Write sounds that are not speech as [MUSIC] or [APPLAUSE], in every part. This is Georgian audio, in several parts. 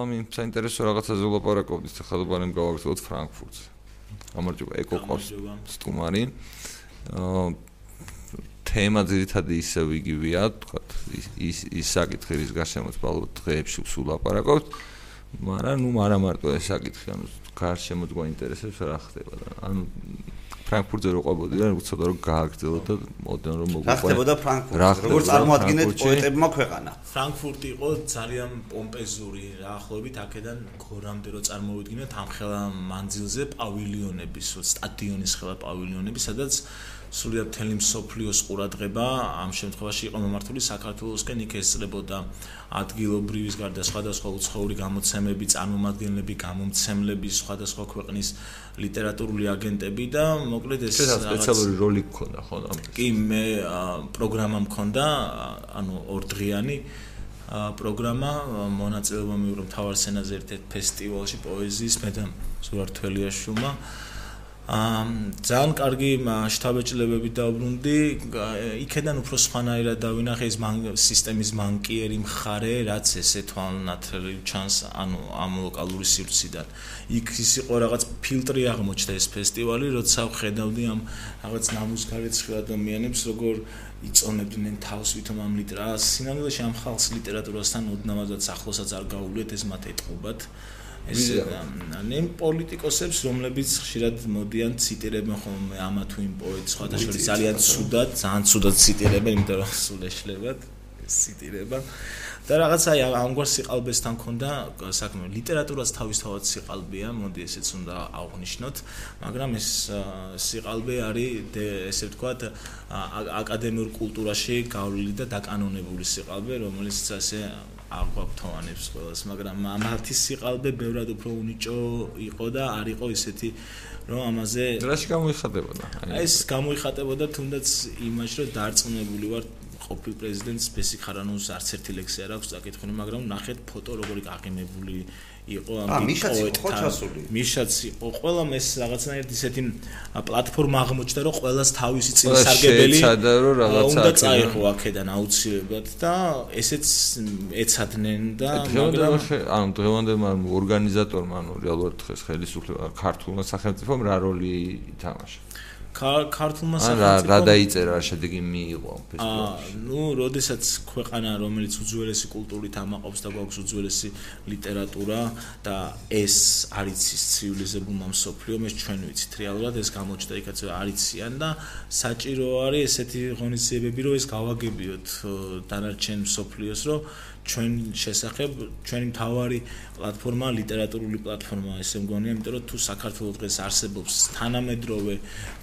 სალამი, საინტერესო რაღაცაზე ვლაპარაკობთ, ახლა გავაგრძელოთ ფრანკფურტს. გამარჯობა, ეკო ყავს სტუმარი. აა თემა ძირითადად ისევ იგივეა, თქვა ის ის საკითხი რის გარშემოც ბალოთ დღეებში სულ ლაპარაკობთ. მაგრამ ნუ არა მარტო ეს საკითხი, ანუ გარშემოც გვაინტერესებს რა ხდება და ანუ ფრანკფურტზე რო ყვებოდი და უცოტა რომ გააგრძელო და მოდენ რომ მოგვიყვება. რა ხდებოდა ფრანკფურტზე? როგორ წარმოადგენთ პოეტებმა ქვეყანა? ფრანკფურტი იყო ძალიან პომპეზური რა ახლობით აქედან გორამდე რო წარმოვიდგინოთ ამ ხელა მანძილზე პავილიონების, სტადიონის ხელა პავილიონები, სადაც სულიად თელი მსოფლიოს ყურადღება ამ შემთხვევაში იყო მომართული საქართველოსკენ იქ ესწრებოდა ადგილობრივის გარდა სხვადასხვა უცხოური გამოცემები, წარმომადგენლები, გამომცემლები, სხვადასხვა ქვეყნის ლიტერატურული აგენტები და მოკლედ ეს სპეციალური როლი გქონდა ხო ამ კი მე პროგრამა მქონდა ანუ ორდღიანი პროგრამა მონაწილეობა მიიღო მთავარ სცენაზე ერთ-ერთ ფესტივალში პოეზიის მე და ზურართველიაშვილმა აა ძალიან კარგი შტაბეჭლებები დაუბრუნდი. იქედან უფრო სხვანაირად დავინახე ეს სისტემის მანკიერი მხარე, რაც ესე თვალნათელი ჩანს, ანუ ამ ლოკალური სივრციდან. იქ ის იყო რაღაც ფილტრი აღმოჩნდა ეს ფესტივალი, როცა ხედავდი ამ რაღაც ნამუსგარეცხილ ადამიანებს, როგორ იწონებდნენ თავს ვითომ ამ ლიტერატურას. სინამდვილეში ამ ხალხს ლიტერატურასთან ოდნავადაც ახლოსაც არ გაუვლიეთ ეს მათ ეთყობათ. ეს ნემ პოლიტიკოსებს რომლებიც ხშირად მოდიან ციტირებენ ხოლმე ამა თუ იმ პოეტს სხვადასხვა ძალიან ცუდად ძალიან ცუდად ციტირებენ იმიტომ რომ [LAUGHS] სულ ეშლებათ ციტირება. და რაღაცა ამგვარ სიყალბესთან ქონდა საქმე ლიტერატურას თავისთავად სიყალბეა მოდი ესეც უნდა აღვნიშნოთ მაგრამ ეს სიყალბე არის ესე ვთქვათ აკადემიურ კულტურაში გავლილი და დაკანონებული სიყალბე რომელიც ასე აღვაფთოვანებს ყველას მაგრამ ამათი სიყალბე ბევრად უფრო უნიჭო იყო და არ იყო ისეთი რომ ამაზე რაში გამოიხატებოდა ეს გამოიხატებოდა თუნდაც იმაში რომ დარწმუნებული ვარ ყოფილ პრეზიდენტს ბესი ხარანოს არც ერთი ლექსი არ აქვს დაკითხული, მაგრამ ნახეთ ფოტო როგორი გაღიმებული იყო ამ პოეტთან. მიშაც იყო ყველა ეს რაღაცნაირად ისეთი პლატფორმა აღმოჩნდა, რომ ყველას თავისი წინსარგებელი უნდა წაიღო აქედან აუცილებლად და ესეც ეცადნენ და მაგრამ ანუ დღევანდელმა ორგანიზატორმა ანუ რეალურად დღეს ხელისუფლება ქართულმა სახელმწიფომ რა როლი ითამაშა? ქართულმა სახელმწიფომ რა დაიწერა შედეგი მიიღო ფესტივალში. აა, ნუ, როდესაც ქვეყანა, რომელიც უძველესი კულტურით ამაყობს და გვაქვს უძველესი ლიტერატურა და ეს არის ის ცივილიზებულმა მსოფლიომ, ეს ჩვენ ვიცით რეალურად ეს გამოჩნდა იქაც არიციან და საჭირო არის ესეთი ღონისძიებები, რომ ეს გავაგებიოთ დანარჩენ მსოფლიოს, რომ ჩვენ შესახებ ჩვენი მთავარი პლატფორმა ლიტერატურული პლატფორმა ესე მგონია, იმიტომ რომ თუ საქართველოს დღეს არსებობს თანამედროვე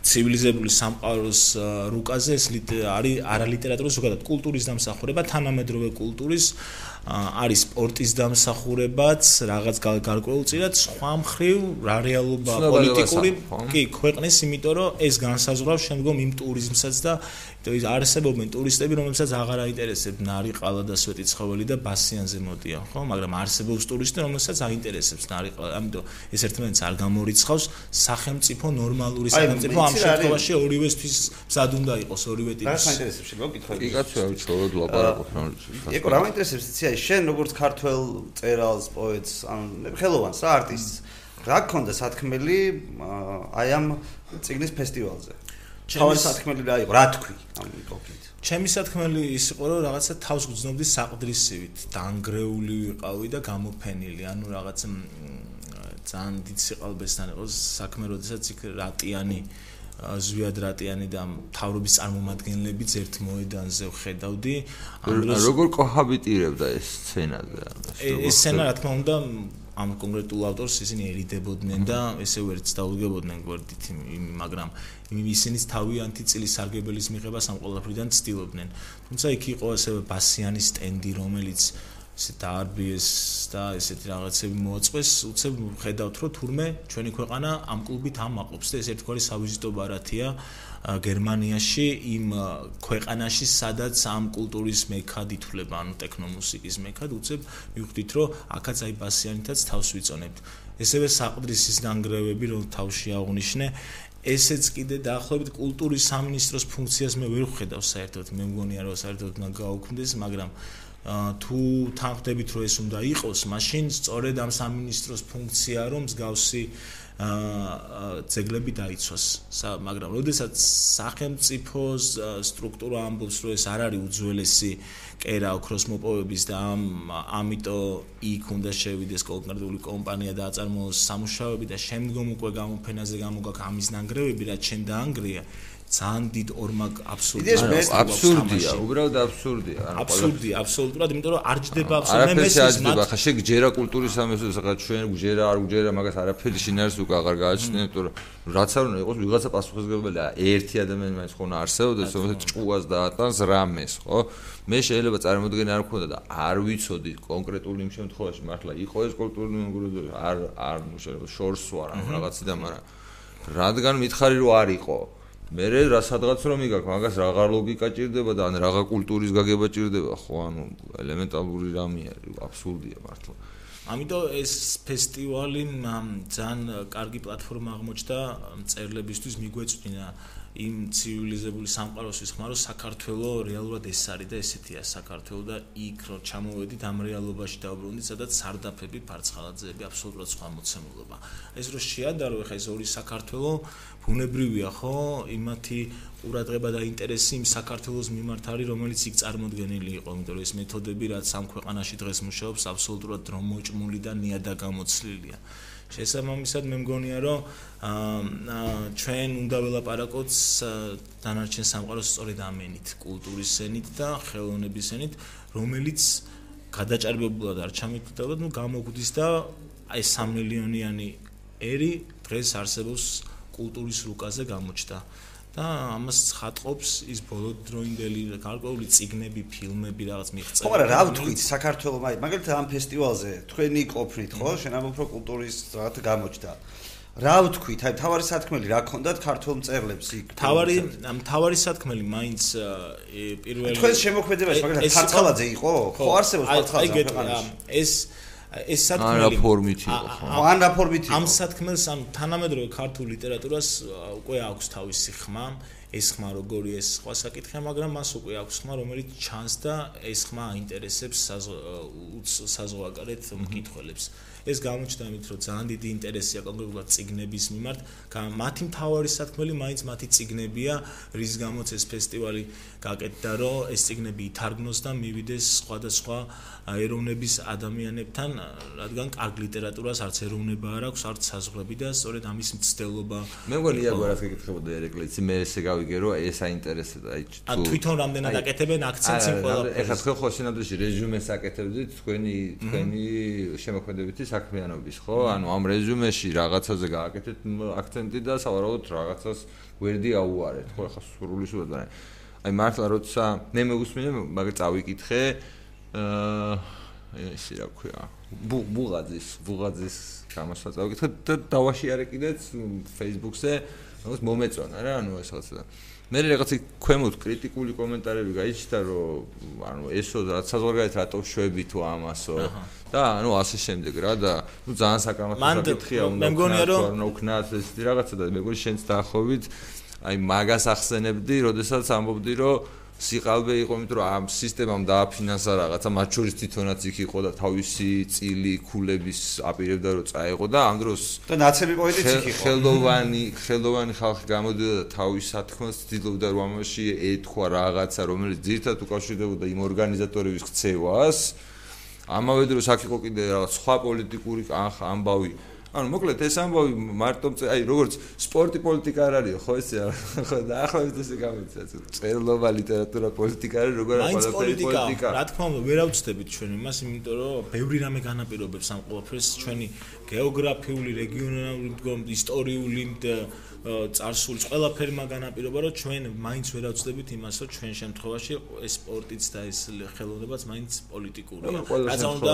ცივილიზებული სამყაროს რუკაზე ეს არის არალიტერატურის ზოგადად კულტურის დამსახურება, თანამედროვე კულტურის არის სპორტის დამსახურებაც, რაღაც გარკვეულწილად სხვა მხრივ რა რეალობა პოლიტიკური კი ქვეყნის, იმიტომ რომ ეს განსაზღვრავს შემდგომ იმ ტურიზმსაც და ის არსებობენ ტურისტები, რომლებსაც აღარ აინტერესებს ნარი ყალა და სვეტი ცხოველი და ბასიანზე მოდიან, ხო? მაგრამ არსებობს ტურისტი, რომელსაც აინტერესებს ნარი ყალა. ამიტომ ეს ერთმანეთს არ გამორიცხავს სახელმწიფო ნორმალური სახელმწიფო ამ შემთხვევაში ორივესთვის მზად უნდა იყოს ორივე ტიპის. რა საინტერესებს შეგო კითხვა? კი კაცო, ვიცოდოთ ლაპარაკობ რა. ეკო რა მაინტერესებს იცი აი შენ როგორც ქართველ წერალს, პოეტს, ანუ ხელოვანს რა არტისტს რა გქონდა სათქმელი აი ამ ციგნის ფესტივალზე? ჩემი სათქმელი რა იყო? რა თქვი ამ კონკრეტ? ჩემი სათქმელი ის იყო რომ რაღაცა თავს გძნობდი საყდრისივით, დაנגრეული ვიყავი და გამოფენილი, ანუ რაღაც ძალიან დიდ სიყალბესთან იყო საქმე, როდესაც იქ რატიანი ზვიად რატიანი და თავრობის წარმომადგენლებიც ერთ მოედანზე ხედავდი. ანუ როგორ კოჰაბიტირებდა ეს სცენაზე? ეს სცენა რა თქმა უნდა ამ კონკრეტულ ავტორს ისინი ერიდებოდნენ და ესე ვერც დაუდგებოდნენ გვერდით მაგრამ ისინიც თავიანთი წილის სარგებელის მიღებას ამ ყველაფრიდან ცდილობდნენ თუმცა იქ იყო ასევე ბასიანის სტენდი რომელიც ესე დაარბიეს და ესეთი რაღაცები მოაწყვეს. უცებ ხედავთ რომ თურმე ჩვენი ქვეყანა ამ კლუბით ამაყობს და ეს ერთგვარი სავიზიტო ბარათია გერმანიაში იმ ქვეყანაში სადაც ამ კულტურის მექად ითვლება ანუ ტექნომუსიკის მექად. უცებ მივხვდით რომ აქაც აი ბასიანითაც თავს ვიწონებთ. ესევე საყდრისის ნანგრევები რომ თავში აღნიშნე ესეც კიდე დაახლოებით კულტურის სამინისტროს ფუნქციას მე ვერ ვხედავ საერთოდ. მე მგონია რომ საერთოდ უნდა გაუქმდეს მაგრამ თუ თანხდებით რომ ეს უნდა იყოს, მაშინ სწორედ ამ სამინისტროს ფუნქცია რომ მსგავსი აა ძეგლები დაიცვას. მაგრამ როდესაც სახელმწიფოს სტრუქტურა ამბობს, რომ ეს არ არის უძველესი კერა ოქროს მოპოვების და ამ ამიტომ იქ უნდა შევიდეს კონკრეტული კომპანია და აწარმოოს სამუშაოები და შემდგომ უკვე გამოფენაზე გამოგაქ ამის ნანგრევები, რაც შენ დაანგრია. ძალიან დიდ ორმაგ აბსურდია აბსურდია უბრალოდ აბსურდია აბსურდია აბსოლუტურად იმიტომ რომ არ ჯდება აბსოლუტურად მე მესმის ხა შეგ ჯერა კულტურის სამეცნიერო სახა ჩვენ ჯერა არ ჯერა მაგას არაფერი შინაარს უკვე აღარ გააჩნია იმიტომ რომ რაც არ უნდა იყოს ვიღაცა პასუხისგებელია ერთი ადამიანი მაინც ხო უნდა არსებობდეს რომელიც ჭუას დაატანს რამეს ხო? მე შეიძლება წარმოდგენა არ მქონდა და არ ვიცოდი კონკრეტული იმ შემთხვევაში მართლა იყო ეს კულტურული მეგობრობა არ არ შეიძლება შორს ვარ ამ რაღაციდან მაგრამ რადგან მითხარი რომ არ იყო მე რა სადღაც რომ იგაქ მაგას რაღა ლოგიკა ჭირდება და ან რაღა კულტურის გაგება ჭირდება? ხო ანუ ელემენტალური რამეა აბსურდია მართლა. ამიტომ ეს ფესტივალი ძალიან კარგი პლატფორმა აღმოჩნდა მწერლებისთვის მიგვეწვინა იმ ცივილიზებული სამყაროსთვის ხმა რომ საქართველოს რეალურად ეს არის და ესეთია საქართველოს და იქ რო ჩამოვედით ამ რეალობაში დაუბრუნდით სადაც სარდაფები ფარცხალაძეები აბსოლუტურად სხვა მოცემულობა. ეს რო შეადარო ხა ეს ორი საქართველოს ბუნებრივია ხო? იმათი ყურადღება და ინტერესი იმ საქართველოს მიმართ არის რომელიც იქ წარმოქმნილი იყო. იმიტომ რომ ეს მეთოდები რაც სამ ქვეყანაში დღეს მუშაობს აბსოლუტურად დრომოჭმული და ნიადაგამოცლილია შესაბამისად მე მგონია რომ ჩვენ უნდა ველაპარაკოთ დანარჩენ სამყაროს სწორედ ამენით კულტურის ენით და ხელოვნების ენით რომელიც გადაჭარბებულად არ ჩამიგდება ნუ გამოგვდის და აი 3 მილიონიანი ერი დღეს არსებობს კულტურის რუკაზე გამოჩნდა და ამას ხატყობს ის ბოლოდროინდელი გარკვეული ციგნები, ფილმები, რაღაც მიღწევა. ხო, მაგრამ რა ვთქვით, საქართველოს მაგ მაგალითად ამ ფესტივალზე თქვენი ყოფნით, ხო, შენ ამბობ რომ კულტურის რაღაც გამოჩნდა. რა ვთქვით, აი თავარი სათქმელი რა ქონდათ ქართულ მწერლებს იქ? თავარი თავარი სათქმელი მაინც პირველი თქვენ შემოქმედებაში მაგალითად ქართალაძე იყო? ხო, არსებობს ქართალაძე. ეს ეს სათქმელი არა ფორმით იყო ხო? ან რა ფორმით იყო? ამ სათქმელს ამ თანამედროვე ქართულ ლიტერატურას უკვე აქვს თავისი ხმა ეს ხმა როგორი ეს სხვა საკითხია მაგრამ მას უკვე აქვს ხმა რომელიც ჩანს და ეს ხმა აინტერესებს საზღვარგარეთ მკითხველებს. ეს გამოჩნდა იმით რომ ძალიან დიდი ინტერესია კონკრეტულად ციგნების მიმართ. მათი მთავარი სათქმელი მაინც მათი ციგნებია რის გამოც ეს ფესტივალი გაკეთდა რომ ეს ციგნები ითარგმნოს და მივიდეს სხვადასხვა ეროვნების ადამიანებთან რადგან კარგ ლიტერატურას არც ეროვნება არ აქვს არც საზღვრები და სწორედ ამის მცდელობა მე მგონი იაგო რაც გეკითხებოდა ერეკლეცი მე ესე გავიგე რომ ეს აინტერესებდა აი თუ თვითონ რამდენად აკეთებენ აქცენტს იმ ყველაფერს ეხლა თქვენ ხო შინადრეში რეზიუმეს აკეთებდით თქვენი თქვენი შემოქმედებითი საქმიანობის ხო? ანუ ამ რეზიუმეში რაღაცაზე გააკეთეთ აქცენტი და სავარაუდოდ რაღაცას გვერდი აუარეთ ხო? ეხლა სრული სულადაა აი მართლა როცა მე მეგუსმინე მაგ წავიკითხე აა ისე რა ქვია ბუღაძის ბუღაძის გამოსვლა წავიკითხე და დავაშიარე კიდეც Facebook-ზე როგორც მომეწონა რა ანუ ეს რაღაცა მე რაღაცა ქვემოთ კრიტიკული კომენტარები გაიჩნდა რომ ანუ ესო რაც საზღვარგარეთ რატო შვები თუ ამასო და ანუ ასე შემდეგ რა და ნუ ძალიან საკამათო საკითხია უნდა რომ უკნას ეს რაღაცა და მეგონი შენც დაახობით აი მაგას ახსენებდი როდესაც ამბობდი რომ სიყალბე იყო, იმიტომ რომ ამ სისტემამ დააფინანსა რაღაცა, მათ შორის თვითონაც იქ იყო და თავისი წილი, ქულების აპირებდა რომ წაეღო და ამ დროს და ნაცები პოეტიც იქ იყო. ხელოვანი, ხელოვანი ხალხი გამოდიოდა და თავის სათქმელს ცდილობდა რომ ამაში ეთქვა რაღაცა, რომელიც ძირთად უკავშირდებოდა იმ ორგანიზატორების ქცევას. ამავე დროს აქ იყო კიდე რაღაც სხვა პოლიტიკური ამბავი. ანუ მოკლედ ეს ამბავი მარტო აი როგორც სპორტი პოლიტიკა არ არისო ხო ეს ხო დაახლოებით ესე გამოიცა წერლობა ლიტერატურა პოლიტიკა არის როგორ არის პოლიტიკა. რა თქმა უნდა ვერ ავწდებით ჩვენ იმას იმიტომ რომ ბევრი რამე განაპირობებს ამ ყველაფერს. ჩვენი გეოგრაფიული რეგიონალური მდგომ ისტორიული წარსულის ყველაფერი მაგან აპირობა რომ ჩვენ მაინც ვერ ავწდებით იმას რომ ჩვენ შემთხვევაში ეს სპორტიც და ეს ხელოვნებაც მაინც პოლიტიკურია. რაცა უნდა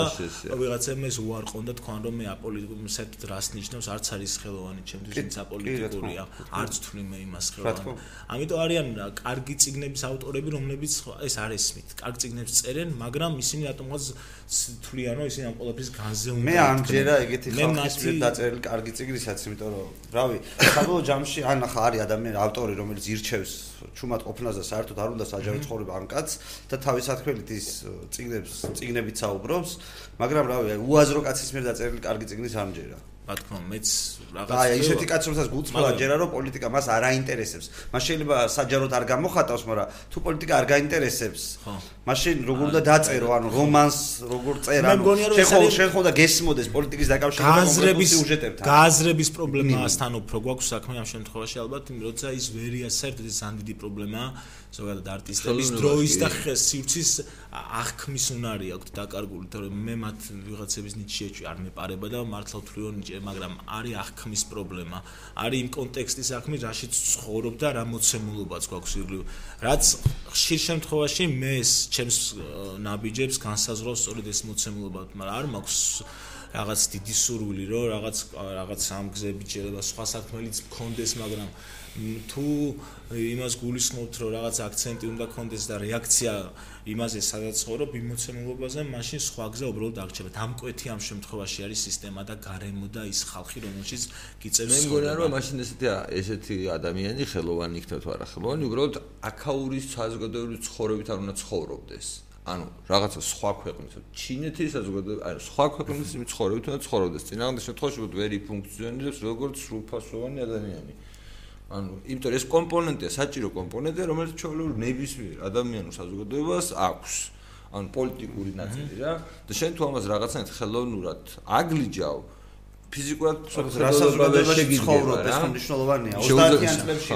ვიღაცამ ეს უარყონდა თქვენ რომ მე აპოლიტიკურ მსეთ რას ნიშნავს არც არის ხელოვანი ჩემთვის ის აპოლიტიკურია. არც თვლი მე იმას ხელოვანი. ამიტომ არიან კარგი ციგნების ავტორები რომლებიც ეს არ ესმით კარგი ციგნებს წერენ მაგრამ ისინი რატომღაც თვლიან რომ ისინი ამ ყველაფრის განზე უნდა მე ამჯერა ეგეთი ხალხის მიერ დაწერილი კარგი ციგნისაც იმიტომ რომ რავი საბოლოო ჯამში ან ახლა არის ადამიანი ავტორი რომელიც ირჩევს ჩუმად ყოფნას და საერთოდ არ უნდა საჯარო ცხოვრება ამ კაცს და თავის სათქმელით ის წიგნებს წიგნებით საუბრობს მაგრამ რავი უაზრო კაცის მიერ დაწერილი კარგი წიგნის არ მჯერა რა თქმა უნდა მეც რაღაც აი ისეთი კაცს რომელსაც გულწრფელად ჯერა რომ პოლიტიკა მას არ აინტერესებს. მას შეიძლება საჯაროდ არ გამოხატავს მაგრამ თუ პოლიტიკა არ გაინტერესებს ხო. მაშინ როგორ უნდა დაწერო ანუ რომანს როგორ წერ ანუ შეხო შეხო და გესმოდეს პოლიტიკის დაკავშირება გაზრების სიუჟეტებთან გაზრების პრობლემასთან უფრო გვაქვს საქმე ამ შემთხვევაში ალბათ იმ როცა ის ვერია საერთოდ ის ამდიდი პრობლემაა ზოგადად არტისტების დროის და სივრცის აღქმის უნარი აქვს დაკარგული თორემ მე მათ ვიღაცების ნიჩიეჭი არ მეპარება და მართლა ვთვლი რომ ნიჩე მაგრამ არის აღქმის პრობლემა. არის იმ კონტექსტის აღქმი რაშიც ცხოვრობ და რა მოცემულობაც გვაქვს ირგლივ რაც ხშირ შემთხვევაში მეს ჩემს ნაბიჯებს განსაზღვრავს სწორედ ეს მოცემულობა მაგრამ არ მაქვს რაღაც დიდი სურვილი რომ რაღაც რაღაც სამგზები შეიძლება სხვა საქმეებიც მქონდეს მაგრამ თუ იმას გულისხმობთ რომ რაღაც აქცენტი უნდა კონდეს და რეაქცია იმაზე სადაც ხორო ბიმოცემულობაზე მაშინ სხვა გზა უბრალოდ აღჭება დამკვეთი ამ შემთხვევაში არის სისტემა და გარემო და ის ხალხი რომელშიც გიწევს მე მგონია რომ მაშინ ესეთი ესეთი ადამიანი ხელოვანი იქნება თუ არა ხელოვანი უბრალოდ აქაური საზოგადოებრივი ცხოვრებით არ უნდა ცხოვრობდეს. ანუ რაღაცა სხვა ქვეყნის ჩინეთის საზოგადოება ანუ სხვა ქვეყნის ცხოვრებით უნდა ცხოვრობდეს. წინააღმდეგ შემთხვევაში ვერ იფუნქციონირებს როგორც სრულფასოვანი ადამიანი ანუ იმიტომ რომ ეს კომპონენტია საჭირო კომპონენტია რომელიც ჩვეულებრივ ნებისმიერ ადამიანურ საზოგადოებას აქვს. ანუ პოლიტიკური ნაწილი რა. და შენ თუ ამას რაღაცნაირად ხელოვნურად აგლიჯავ ფიზიკურად საზოგადოებაში ცხოვრობ ეს მნიშვნელოვანია? 30-იან წლებში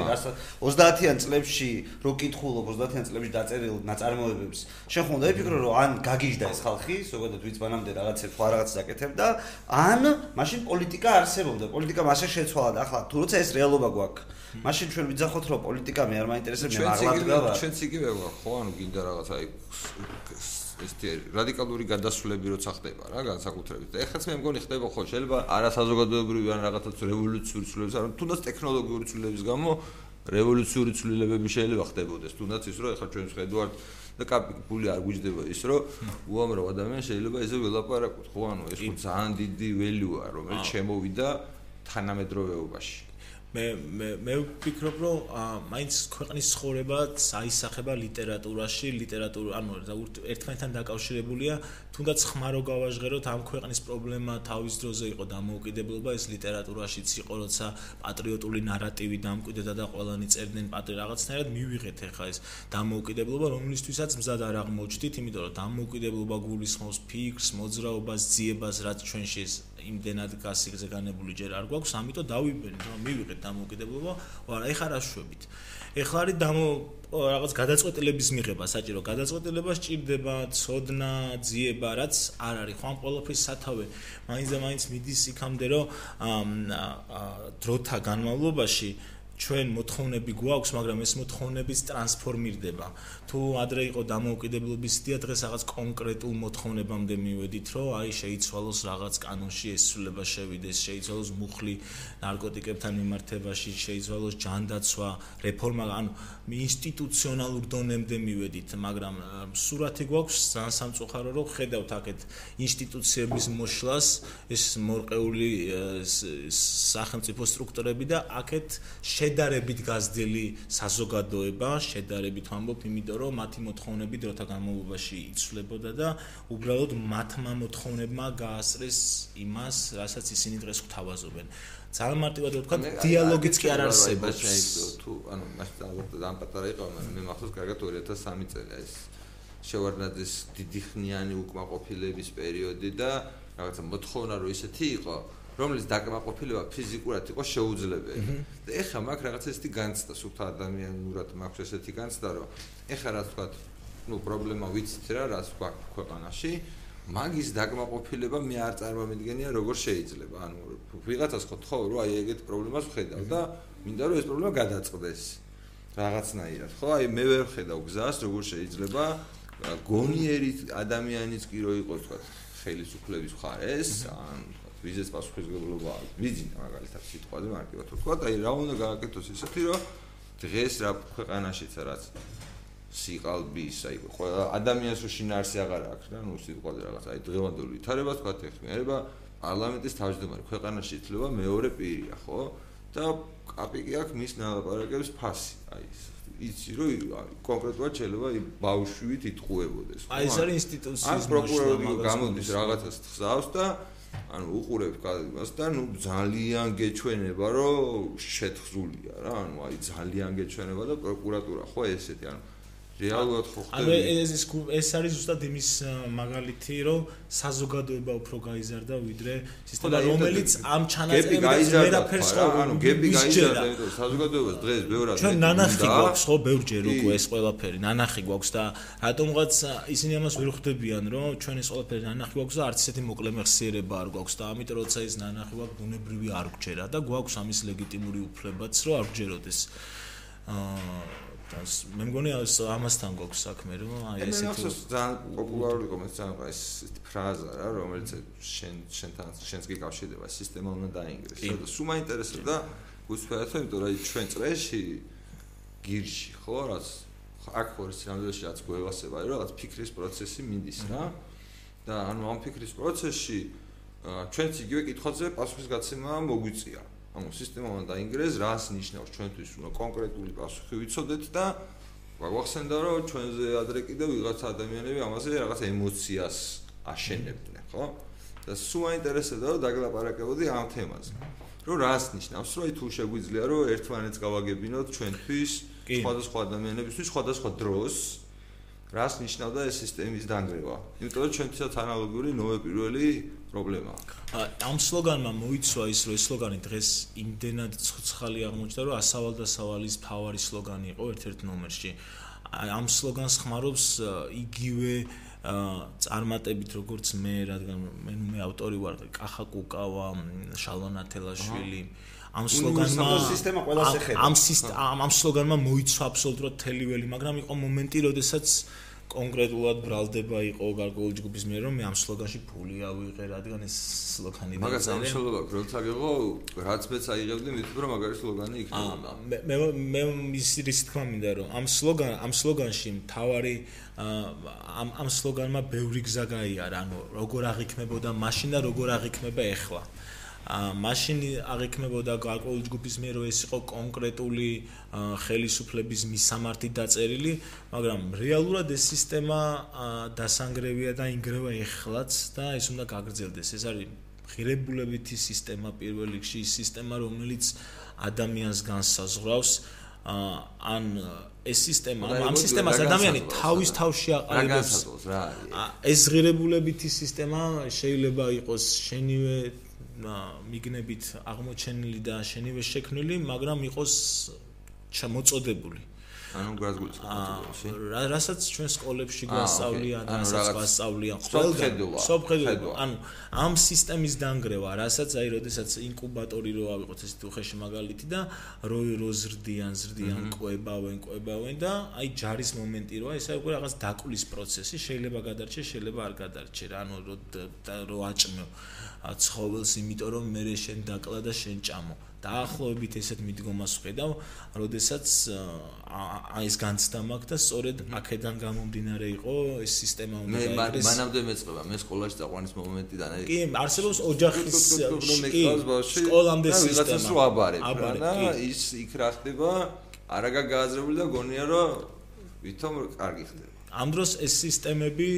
30-იან წლებში რო კითხულობ 30-იან წლებში დაწერილ ნაწარმოებებს შენ ხომ დაიფიქრო რომ ან გაგიჟდა ეს ხალხი ზოგადად ვიც მანამდე რაღაცებს სხვა რაღაც დაკეთებდა ან მაშინ პოლიტიკა არსებობდა პოლიტიკა მასე შეცვალა და ახლა თუ როცა ეს რეალობა გვაქვს მაშინ ჩვენ ვიძახოთ რომ პოლიტიკა მე არ მაინტერესებს მე აღარ დგავა ჩვენც იგივე ვარ ხო? ანუ გინდა რაღაც აი ეს რადიკალური გადასვლები როცა ხდება რა განსაკუთრებით. და ეხლაც მე მგონი ხდება ხო შეიძლება არასაზოგადოებრივი ან რაღაცა რევოლუციური ცვლილებები ან თუნდაც ტექნოლოგიური ცვლილებების გამო რევოლუციური ცვლილებები შეიძლება ხდებოდეს. თუნდაც ის რომ ეხლა ჩვენ ხედავთ და კაპიკული არ გვიждდება ის რომ უამრავ ადამიანს შეიძლება ესე ველაპარაკოთ. ხო ანუ ეს ძალიან დიდი ველიუა რომელიც შემოვიდა თანამედროვეობაში მე მე მე ვფიქრობ რომ მაინც ქვეყნის ცხოვრება საისახება ლიტერატურაში ლიტერატურა ანუ ერთმანეთთან დაკავშირებულია თუნდაც ხმარო გავაჟღეროთ ამ ქვეყნის პრობლემა თავის დროზე იყო დამოუკიდებლობა ეს ლიტერატურაშიც იყო როცა პატრიოტული ნარატივი დამკვიდრდა და ყველანი წერდნენ პატრი რაღაცნაირად მივიღეთ ახლა ეს დამოუკიდებლობა რომლისთვისაც მზად არ აღმოჩდით იმიტომ რომ დამოუკიდებლობა გულისხმობს ფიქრს მოძრაობას ძიებას რაც ჩვენში ეს იმდენად გასიგზე განებული ჯერ არ გვაქვს ამიტომ დავიბენთ რომ მივიღეთ დამოუკიდებლობა ვარა ეხლა რა შვებით ეხლა არის დამო რაღაც გადაწყვეტილების მიღება საჭირო. გადაწყვეტილება სჭირდება ცოდნა ძიება რაც არ არის. ხო ამ ყოველფრის სათავე. მაინც და მაინც მიდის იქამდე რომ დროთა განმავლობაში ჩვენ მოთხოვნები გვაქვს, მაგრამ ეს მოთხოვნებიც ტრანსფორმირდება. თუ ადრე იყო დამოუკიდებლობის დია, დღეს რაღაც კონკრეტულ მოთხოვნებამდე მივედით, რომ აი შეიცვალოს რაღაც კანონში ეს სულება შევიდეს, შეიცვალოს მუხლი ნარკოტიკებთან მიმართებაში, შეიცვალოს ჯანდაცვა, რეფორმა, ანუ ინსტიტუციონალურ დონემდე მივედით, მაგრამ სურათი გვაქვს ძალიან სამწუხარო, რომ ხედავთ აქეთ ინსტიტუციების მოშლას, ეს მორყეული სახელმწიფო სტრუქტურები და აქეთ შედარებით გაზრდილი საზოგადოება, შედარებით ვამბობ, იმიტომ რომ მათი მოთხოვნები დროთა განმავლობაში იცვლებოდა და უბრალოდ მათმა მოთხოვნებმა გაასწრეს იმას, რასაც ისინი დღეს გვთავაზობენ. ძალიან მარტივად ვთქვა, დიალოგიც კი არ არსებობს. თუ ანუ მასთან ალბათ ძალიან პატარა იყო, მე მახსოვს კარგად 2003 წელი ეს შევარდნაძის დიდი ხნიანი უკმაყოფილების პერიოდი და რაღაცა მოთხოვნა რომ ისეთი იყო, რომელიც დაკმაყოფილება ფიზიკურად იყო შეუძლებელი. და ეხლა მაგ რაღაც ესეთი განცდა სულთა ადამიანურად მაქვს ესეთი განცდა, რომ ეხლა რა თქვა, ну პრობლემა ვიცით რა, რას გვაქვს ქვეყანაში, მაგის დაკმაყოფილება მე არ წარმომიდგენია როგორ შეიძლება. ანუ ვიღაცას ხო თქო, რომ აი ეგეთ პრობლემას ვხედავ და მინდა რომ ეს პრობლემა გადაწყდეს. რაღაცნაირად, ხო? აი მე ვერ ხედავ გზას, როგორ შეიძლება გონიერი ადამიანიც კი რო იყოს, თქვა, ხელისუფლების მხარეს, ან ვიზის პასუხისგებლობა ვიზინა მაგალითად სიტყვაზე მარტივად თქვა აი რა უნდა გააკეთოს ისეთი რომ დღეს რა ქვეყანაშიც რაც სიყალბის აი ყველა ადამიანს რო შინაარსი აღარ აქვს რა ნუ სიტყვაზე რაღაც აი დღევანდელი ვითარება თქვა ეხმიერება პარლამენტის თავმჯდომარე ქვეყანაში ითვლება მეორე პირია ხო და კაპიკი აქვს მის ნალაპარაკებს ფასი. აი იცი რომ კონკრეტულად შეიძლება ბავშვით იტყუებოდეს. აი ეს არის ინსტიტუციის ან პროკურორი გამოდის რაღაცას ხსავს და ანუ უყურებ კადრს და ნუ ძალიან გეჩვენება რომ შეთხზულია რა ანუ აი ძალიან გეჩვენება და პროკურატურა ხო ესეთი ანუ რეალურად ხო ხდება. ანუ ეს ეს არის ზუსტად იმის მაგალითი, რომ საზოგადოება უფრო გაიზარდა ვიდრე სისტემა, რომელიც ამ ჩანაწერებს ვერაფერს ხო ანუ გები გაიზარდა, იმიტომ საზოგადოებას დღეს ბევრად ჩვენ ნანახი გვაქვს ხო ბევრჯერ უკვე ეს ყველაფერი, ნანახი გვაქვს და რატომღაც ისინი ამას ვერ ხვდებიან, რომ ჩვენ ეს ყველაფერი ნანახი გვაქვს და არც ესეთი მოკლე მეხსიერება არ გვაქვს და ამიტომ როცა ეს ნანახი გვაქვს, ბუნებრივი არ გჯერა და გვაქვს ამის ლეგიტიმური უფლებაც, რომ არ გჯეროდეს. აა მე მგონი ამასთან გვაქვს საქმე რომ აი ესეთი ეს ძალიან პოპულარული კომენტი ძალიან ეს ფრაზა რა რომელიც შენ შენთან შენს გიკავშირდება სისტემა უნდა დაინგრეს. და სულ მაინტერესებდა გულწრფელად იმიტომ რომ ჩვენ წრეში გირში ხო რაც აქ ხორს რამდენში რაც გვევასება რომ რაღაც ფიქრის პროცესი მინდის რა. და ანუ ამ ფიქრის პროცესში ჩვენც იგივე კითხვაზე პასუხისგაცემა მოგვიწია ანუ სისტემა უნდა დაინგრეს, რას ნიშნავს ჩვენთვის უნდა კონკრეტული პასუხი ვიცოდეთ და გვახსენდა რომ ჩვენზე ადრე კიდევ ვიღაც ადამიანები ამაზე რაღაც ემოციას აშენებდნენ, ხო? და სულ აინტერესებდა რომ დაგლაპარაკებოდი ამ თემაზე. რომ რას ნიშნავს, რომ აი თუ შეგვიძლია რომ ერთმანეთს გავაგებინოთ ჩვენთვის სხვადასხვა ადამიანებისთვის სხვადასხვა დროს რას ნიშნავდა ეს სისტემის დანგრევა? იმიტომ რომ ჩვენთვისაც ანალოგიური ნოვე პირველი პრობლემაა. ამ სლოგანმა მოიცვა ის, რომ ეს სლოგანი დღეს იმდენად ცოცხალი აღმოჩნდა, რომ ასავალ და სავალის ფავარი სლოგანი იყო ერთ-ერთ ნომერში. ამ სლოგანს ხმარობს იგივე წარმატებით როგორც მე, რადგან მე მე ავტორი ვარ, კახა კუკავა, შალონა თელაშვილი. ამ სლოგანმა სისტემა ყველაზე ხება. ამ ამ სლოგანმა მოიცვა აბსოლუტურად თელიველი, მაგრამ იყო მომენტი, როდესაც კონკრეტულად ბრალდება იყო გარკვეული ჯგუფის მიერ რომ მე ამ სლოგანში ფული ავიღე რადგან ეს სლოგანი და მაგას ამ სლოგანი როცა გიღო რაც მეც აიღებდი მით რომ მაგარი სლოგანი იქნება. მე მე მე ის ის თქმა მინდა რომ ამ სლოგან ამ სლოგანში მთავარი ამ ამ სლოგანმა ბევრი გზა გაიარა ანუ როგორ აღიქმებოდა მაშინ და როგორ აღიქმება ეხლა. ა მაშინ აღიქმებოდა გარკვეული ჯგუფის მიერ რომ ეს იყო კონკრეტული ხელისუფლების მისამართი დაწერილი, მაგრამ რეალურად ეს სისტემა დასანგრევია და ინგრევა ეხლაც და ეს უნდა გაგრძელდეს. ეს არის ღირებულებითი სისტემა პირველ რიგში, ის სისტემა რომელიც ადამიანს განსაზღვრავს ან ეს სისტემა ამ სისტემას ადამიანი თავის თავში აყალიბებს. რა ეს ღირებულებითი სისტემა შეიძლება იყოს შენივე მიგნებით აღმოჩენილი და შენივე შექმნილი, მაგრამ იყოს ჩამოწოდებული. ანუ გასგულში. რასაც ჩვენ სკოლებში გვასწავლიან, რასაც გვასწავლიან ყველგან. სოფხედულობა. ანუ ამ სისტემის დანგრევა, რასაც აი, როდესაც ინკუბატორი რო ავიღოთ ეს თუხეში მაგალითი და რო რო ზრდიან, ზრდიან, ყვებავენ, ყვებავენ და აი ჯარის მომენტი როა, ეს აი უკვე რაღაც დაკვლის პროცესი, შეიძლება გადარჩე, შეიძლება არ გადარჩე. ანუ რო რო აჭმო ცხოველს, იმიტომ რომ მე შენ დაკლა და შენ ჭამო. დაახლოებით ესეთ მიდგომას ვხედავ, როდესაც აი ეს განცდა მაქვს და სწორედ აქედან გამომდინარე იყო ეს სისტემა უნდა დაიგდეს. მე მანამდე მეწყება, მე სკოლაში დაყვანის მომენტიდან აი კი, არსებობს ოჯახის [LAUGHS] სკოლამდე სისტემა. ვიღაცას რო აბარებ და ის იქ რა ხდება? არაგა გააზრებული და გონია რომ ვითომ კარგი ხდება. ამ დროს ეს სისტემები,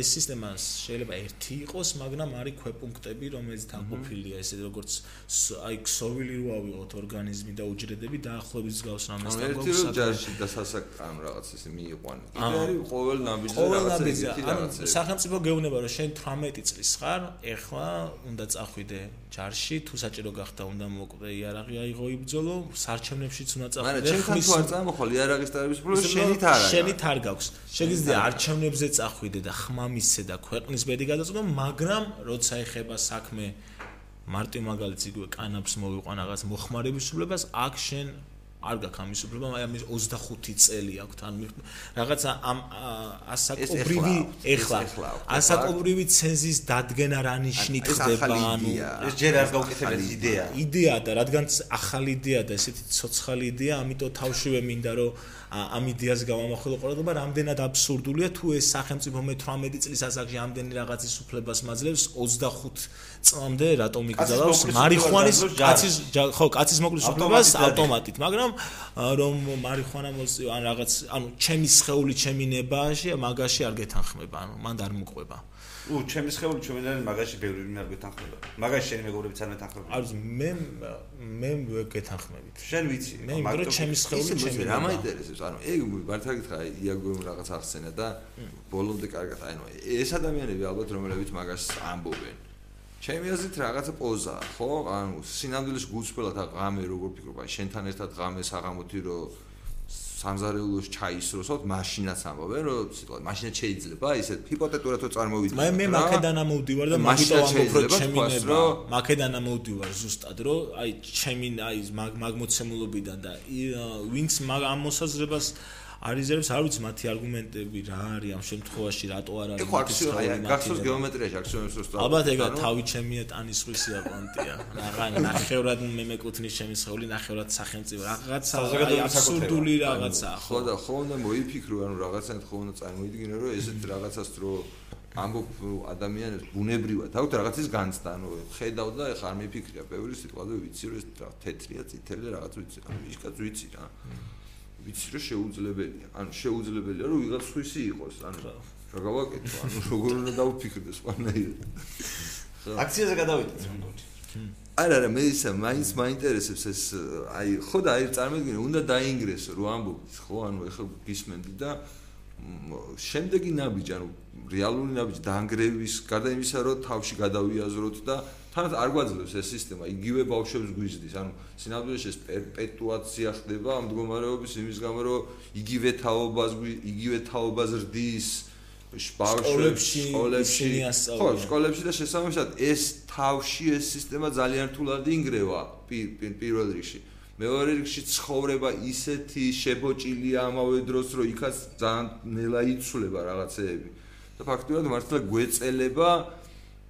ეს სისტემა შეიძლება ერთი იყოს, მაგრამ არის ქვეპუნქტები, რომელიც დაყოფილია ესე როგორც აი ქსოვილი რო ავიღოთ ორგანიზმი და უჯრედები დაახლოებით გავს რამესთან გვაქვს. ერთი რო ჯარში და სასაკრამ რაღაც ესე მიიყვანე. კიდე არის ყოველ ნაბიჯზე რაღაც ერთი რაღაც. სახელმწიფო გეუბნება რომ შენ 18 წლის ხარ, ეხლა უნდა წახვიდე ჯარში, თუ საჭირო გახდა უნდა მოკვდე იარაღი აიღო იბძოლო, სარჩევნებშიც უნდა წახვიდე. მაგრამ ჩემ ხარ თუ არ წამოხვალ იარაღის ტარების პროს შენით არა. შენით არ გაქვს. შეგიძლია არჩევნებზე წახვიდე და ხმამისზე და ქვეყნის ბედი გადაწყვეტო, მაგრამ როცა ეხება საქმე მარტო მაგალითს იგივე კანაფს მოვიყვან რაღაც მოხმარების სულებას, აქ შენ არ გაქვს ამის უფლება, აი ამის 25 წელი აქვს ან რაღაც ამ ასაკობრივი ეხლა ასაკობრივი ცენზის დადგენა რა ნიშნით ხდება ანუ ეს ჯერ არ გაუკეთებელი იდეა. იდეა და რადგან ახალი იდეა და ესეთი ცოცხალი იდეა ამიტომ თავშივე მინდა რომ ამ იდეას გამომახვილო ყურადღება რამდენად აბსურდულია? თუ ეს სახელმწიფო მე 18 წლის ასაკში ამდენი რაღაცის უფლებას მაძლევს 25 წლამდე რატომ იგზავნის მარიხუანის კაცის ხო კაცის მოკლის უფლებას ავტომატით მაგრამ რომ მარიხუანა მოსწია ან რაღაც ანუ ჩემი სხეული ჩემი ნებაში მაგაში არ გეთანხმება ანუ მან არ მოყვება უ ჩემი სხეული ჩემი ნებაში მაგაში ბევრი არ გეთანხმება. მაგაში შენი მეგობრებიც არ მეთანხმება არის მე მე გეთანხმებით. შენ ვიცი მე მაგრამ ჩემი სხეული ჩემი რა მაინტერესებს ანუ ეგ მართლა გითხრა იაგო რაღაც ახსენა და ბოლომდე კარგად აი ნუ ეს ადამიანები ალბათ რომლებიც მაგას ამბობენ. ჩემი აზრით რაღაცა პოზაა, ხო? ანუ სინამდვილეს გულწრფელად აღამე როგორ ფიქრობ, აი შენთან ერთად ღამე საღამოთი რო სამზარეულოს ჩაისროსოთ, მაშინაც ამბობენ, რომ სიტყვა მაშინაც შეიძლება ისეთ ჰიპოთეტურად რო წარმოვიდგინოთ. მე მე მაკედან ამოვდივარ და მაგიტო ამბობ რომ ჩემი ნება, მაკედან ამოვდივარ ზუსტად, რომ აი ჩემი აი მაგმოცემულობიდან და ვინც ამ მოსაზრებას არიზერვს არ ვიცი მათი არგუმენტები რა არის ამ შემთხვევაში რატო არ არის ეხლა აქსიომი აი გახსოვს გეომეტრიაში აქსიომებს რო სწავლობ ალბათ ეგა თავი ჩემია ტანის ხვისია პონტია. რაღა ნახევრად მე მეკუთვნის ჩემი სხეული ნახევრად სახელმწიფო. რაღაცა აბსურდული რაღაცა ხო და ხო უნდა მოიფიქრო ანუ რაღაცა ხო უნდა წარმოიდგინო რომ ესეთ რაღაცას რო ამბობ ადამიანებს ბუნებრივად. აქვთ რაღაცის განცდა ანუ ხედავ და ეხლა არ მიფიქრია ბევრი სიტყვა და ვიცი რომ ეს თეთრია წითელი რაღაც ვიცი. ანუ ისკაც ვიცი რა ვიცი რომ შეუძლებელია. ანუ შეუძლებელია რომ ვიღაც სხვისი იყოს. ანუ რა გავაკეთო? ანუ როგორ უნდა დავფიქრდე სხვანაირად. აქციაზე გადავიდეთ მეგონი. არა არა მე ისა მაინც მაინტერესებს ეს აი ხო და აი წარმოგიდგენე უნდა დაინგრესო რო ამბობთ ხო ანუ ეხლა გისმენდი და შემდეგი ნაბიჯი ანუ რეალური ნაბიჯი დაანგრევის გარდა იმისა რომ თავში გადავიაზროთ და თანაც არ გვაძლევს ეს სისტემა იგივე ბავშვებს გვიზდის ანუ სინამდვილეში ეს პერპეტუაცია ხდება ამ მდგომარეობის იმის გამო რომ იგივე თაობას იგივე თაობას რდის სკოლებში სკოლებში. ხო სკოლებში და შესაბამისად ეს თავში ეს სისტემა ძალიან რთულად ინგრევა პირველ რიგში. მეორე რიგში ცხოვრება ისეთი შებოჭილია ამავე დროს რომ იქაც ძალიან ნელა იცვლება რაღაცეები. და ფაქტობრივად მართლა გვეწელება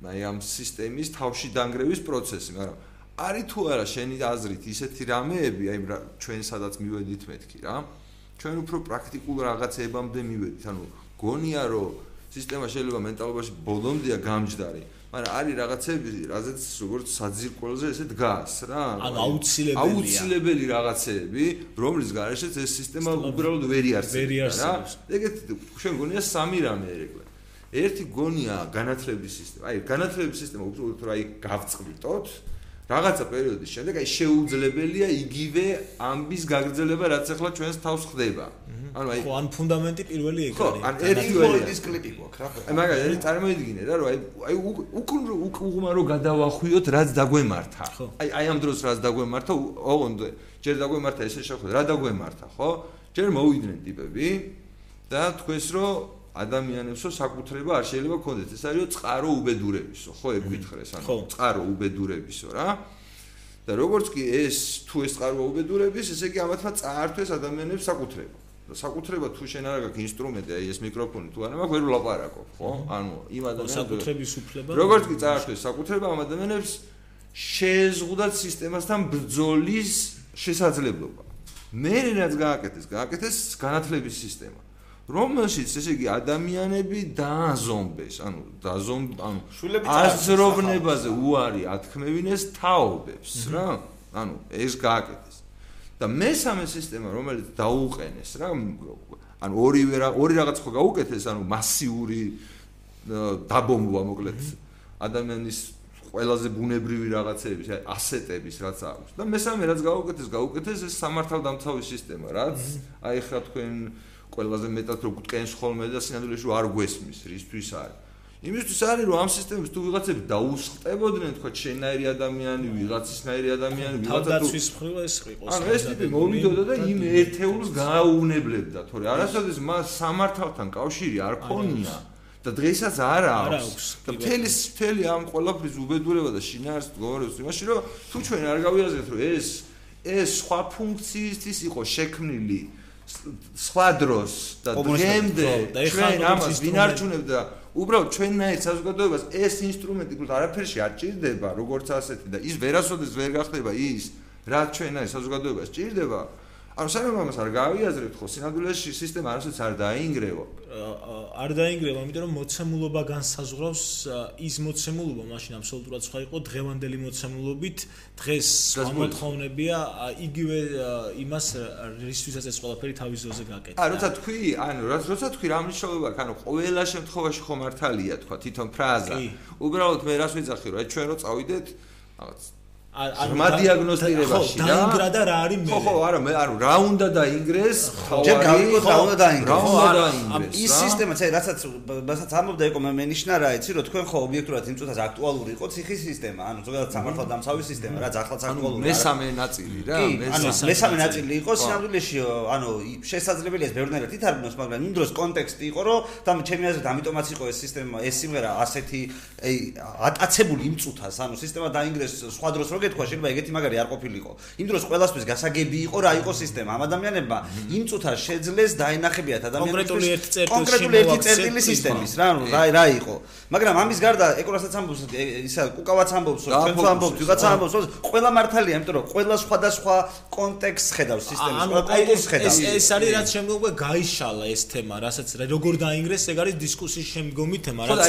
აი ამ სისტემის თავში დანგრევის პროცესი, მაგრამ არის თუ არა შენი აზრით ისეთი რამეები, აი ჩვენ სადაც მივედით მეთქი რა. ჩვენ უფრო პრაქტიკულ რაღაცებამდე მივედით, ანუ გონია რომ სისტემა შეიძლება მენტალობაში ბოლომდეა გამჯდარი, მაგრამ არის რაღაცები, რაზეც როგორც საძირკველზე ესე დგას რა. ანუ აუცილებელია. აუცილებელი რაღაცეები, რომლის გარეშეც ეს სისტემა უბრალოდ ვერ იარსებებს რა. ეგეთ ჩვენ გონია სამი რამე ერეკლე. ერთი გონია განათლების სისტემა. აი, განათლების სისტემა უბრალოდ რა აი გავწყვილოთ. რაღაცა პერიოდის შემდეგ აი შეუძლებელია იგივე ამბის გაგრძელება, რაც ახლა ჩვენს თავს ხდება. ანუ აი ხო, ან ფუნდამენტი პირველი ეგ არის. ხო, ან ერთი პოლიტის კლიპი გვაქვს რა. აი მაგალითად, აი წარმოიდგინე რა, რომ აი აი უკუნ უკუღმა რომ გადავახვიოთ, რაც დაგვემართა. აი აი ამ დროს რაც დაგვემართა, ოღონდ ჯერ დაგვემართა ესე შეხვდა, რა დაგვემართა, ხო? ჯერ მოვიდნენ ტიპები და თქვენს რომ ადამიანებსო საკუთრება არ შეიძლება კონდეთ ეს არისო წყარო უბედურებისო ხო ეგ გითხრეს ანუ წყარო უბედურებისო რა. და როგორც კი ეს თუ ეს წყარო უბედურების ესე იგი ამათმა წაართვეს ადამიანებს საკუთრება. და საკუთრება თუ შენ არ გაქვს ინსტრუმენტი აი ეს მიკროფონი თუ არა მაქვს ვერ ვლაპარაკო ხო? ანუ იმ ადამიანებს საკუთრების უფლება როგორც კი წაართვეს საკუთრება ამ ადამიანებს შეზღუდათ სისტემასთან ბრძოლის შესაძლებლობა. მე რაც გააკეთეს გააკეთეს განათლების სისტემა რომელშიც ესე იგი ადამიანები დააზომბეს, ანუ დაზომ ანუ აზროვნებაზე უარი ათქმევინეს თაობებს რა. ანუ ეს გააკეთეს. და მესამე სისტემა რომელიც დაუყენეს რა, ანუ ორივე რა ორი რაღაც ხო გაუკეთეს, ანუ მასიური დაბომბვა მოკლედ ადამიანის ყველაზე ბუნებრივი რაღაცების, აი ასეტების რაც აქვს. და მესამე რაც გაუკეთეს, გაუკეთეს ეს სამართალდამცავი სისტემა, რაც აი ხა თქვენ ყველაზე მეტად რო გტკენს ხოლმე და სინამდვილეში არ გვესმის რისთვის არის? იმისთვის არის რომ ამ სისტემებს თუ ვიღაცები დაუსხტებოდნენ თქვა შენაირი ადამიანი ვიღაცისნაირი ადამიანი ვიღაცა თუ თავდაცვის მხრივ ეს იყოს ანუ ეს ტიპი მოვიდოდა და იმ ერთეულს გააუნებლებდა თორე. არასოდეს მას სამართალთან კავშირი არ ქონია და დღესაც არ აქვს. და მთელი მთელი ამ ყოლაფრის უბედურება და შინაარს გოროს იმაში რომ თუ ჩვენ არ გავიაზრეთ რომ ეს ეს სხვა ფუნქციისთვის იყო შექმნილი სხვა დროს და დღემდე ჩვენ ამას ვინ არჩუნებდა? უბრალოდ ჩვენნაირ საზოგადოებას ეს ინსტრუმენტი უბრალოდ არაფერში არ ჭირდება როგორც ასეთი და ის ვერასოდეს ვერ გახდება ის რაც ჩვენნაირ საზოგადოებას ჭირდება ანუ სანამ ამას არ გავიაზრებთ ხო? სინამდვილეში სისტემა არასოდეს არ დაინგრევა. არ დაინგრევა იმიტომ რომ მოცემულობა განსაზღვრავს ის მოცემულობა მაშინ აბსოლუტურად სხვა იყო დღევანდელი მოცემულობით დღეს გამოთხოვნებია იგივე იმას რისთვისაც ეს ყველაფერი თავის ზოზე გაკეთდა. ა როცა თქვი ანუ როცა თქვი რა მნიშვნელობა აქვს ანუ ყველა შემთხვევაში ხო მართალია თქვა თვითონ ფრაზა. უბრალოდ მე რას ვიძახი რომ ჩვენ რო წავიდეთ რაღაც ანუ დიაგნოსტირებაში და დაინგრა და რა არის მე ხო ხო არა მე ანუ რა უნდა დაინგრეს? ჯერ გავიგოთ რა უნდა დაინგრეს რა უნდა დაინგრეს? ის სისტემა ცე რასაც რასაც ამბობდა ეკო მე მენიშნა რა იცი რომ თქვენ ხო ობიექტურად იმ წუთას აქტუალური იყო ციხის სისტემა ანუ ზოგადად სამართალ დამცავი სისტემა რაც ახლაც აქტუალურია მესამე ნაწილი რა მესამე ნაწილი. იყო სინამდვილეში ანუ შესაძლებელია ბევრნაირად ითარგმნოს მაგრამ იმ დროს კონტექსტი იყო რომ და ჩემი აზრით ამიტომაც იყო ეს სისტემა ეს სიმღერა ასეთი აი ატაცებული იმ წუთას ანუ სისტემა დაინგრეს სხვა დროს რო გეთქვა შეიძლება ეგეთი მაგარი არ ყოფილიყო. იმ დროს ყველასთვის გასაგები იყო რა იყო სისტემა. ამ ადამიანებმა იმ წუთას შეძლეს დაინახებიათ ადამიანებს კონკრეტული ერთი წერტილი სისტემის რა რა რა იყო. მაგრამ ამის გარდა ეკორასაც ამბობს ისა კუკავაც ამბობს რომ ჩვენც ამბობს ვიღაცა ამბობს ყველა მართალია იმიტომ რომ ყველა სხვადასხვა კონტექსტს ხედავს სისტემის ყველა კონტექსტს ხედავს. ეს ეს არის რაც შემდგომი გაიშალა ეს თემა რასაც როგორ დაინგრეს ეგ არის დისკუსიის შემდგომი თემა რაც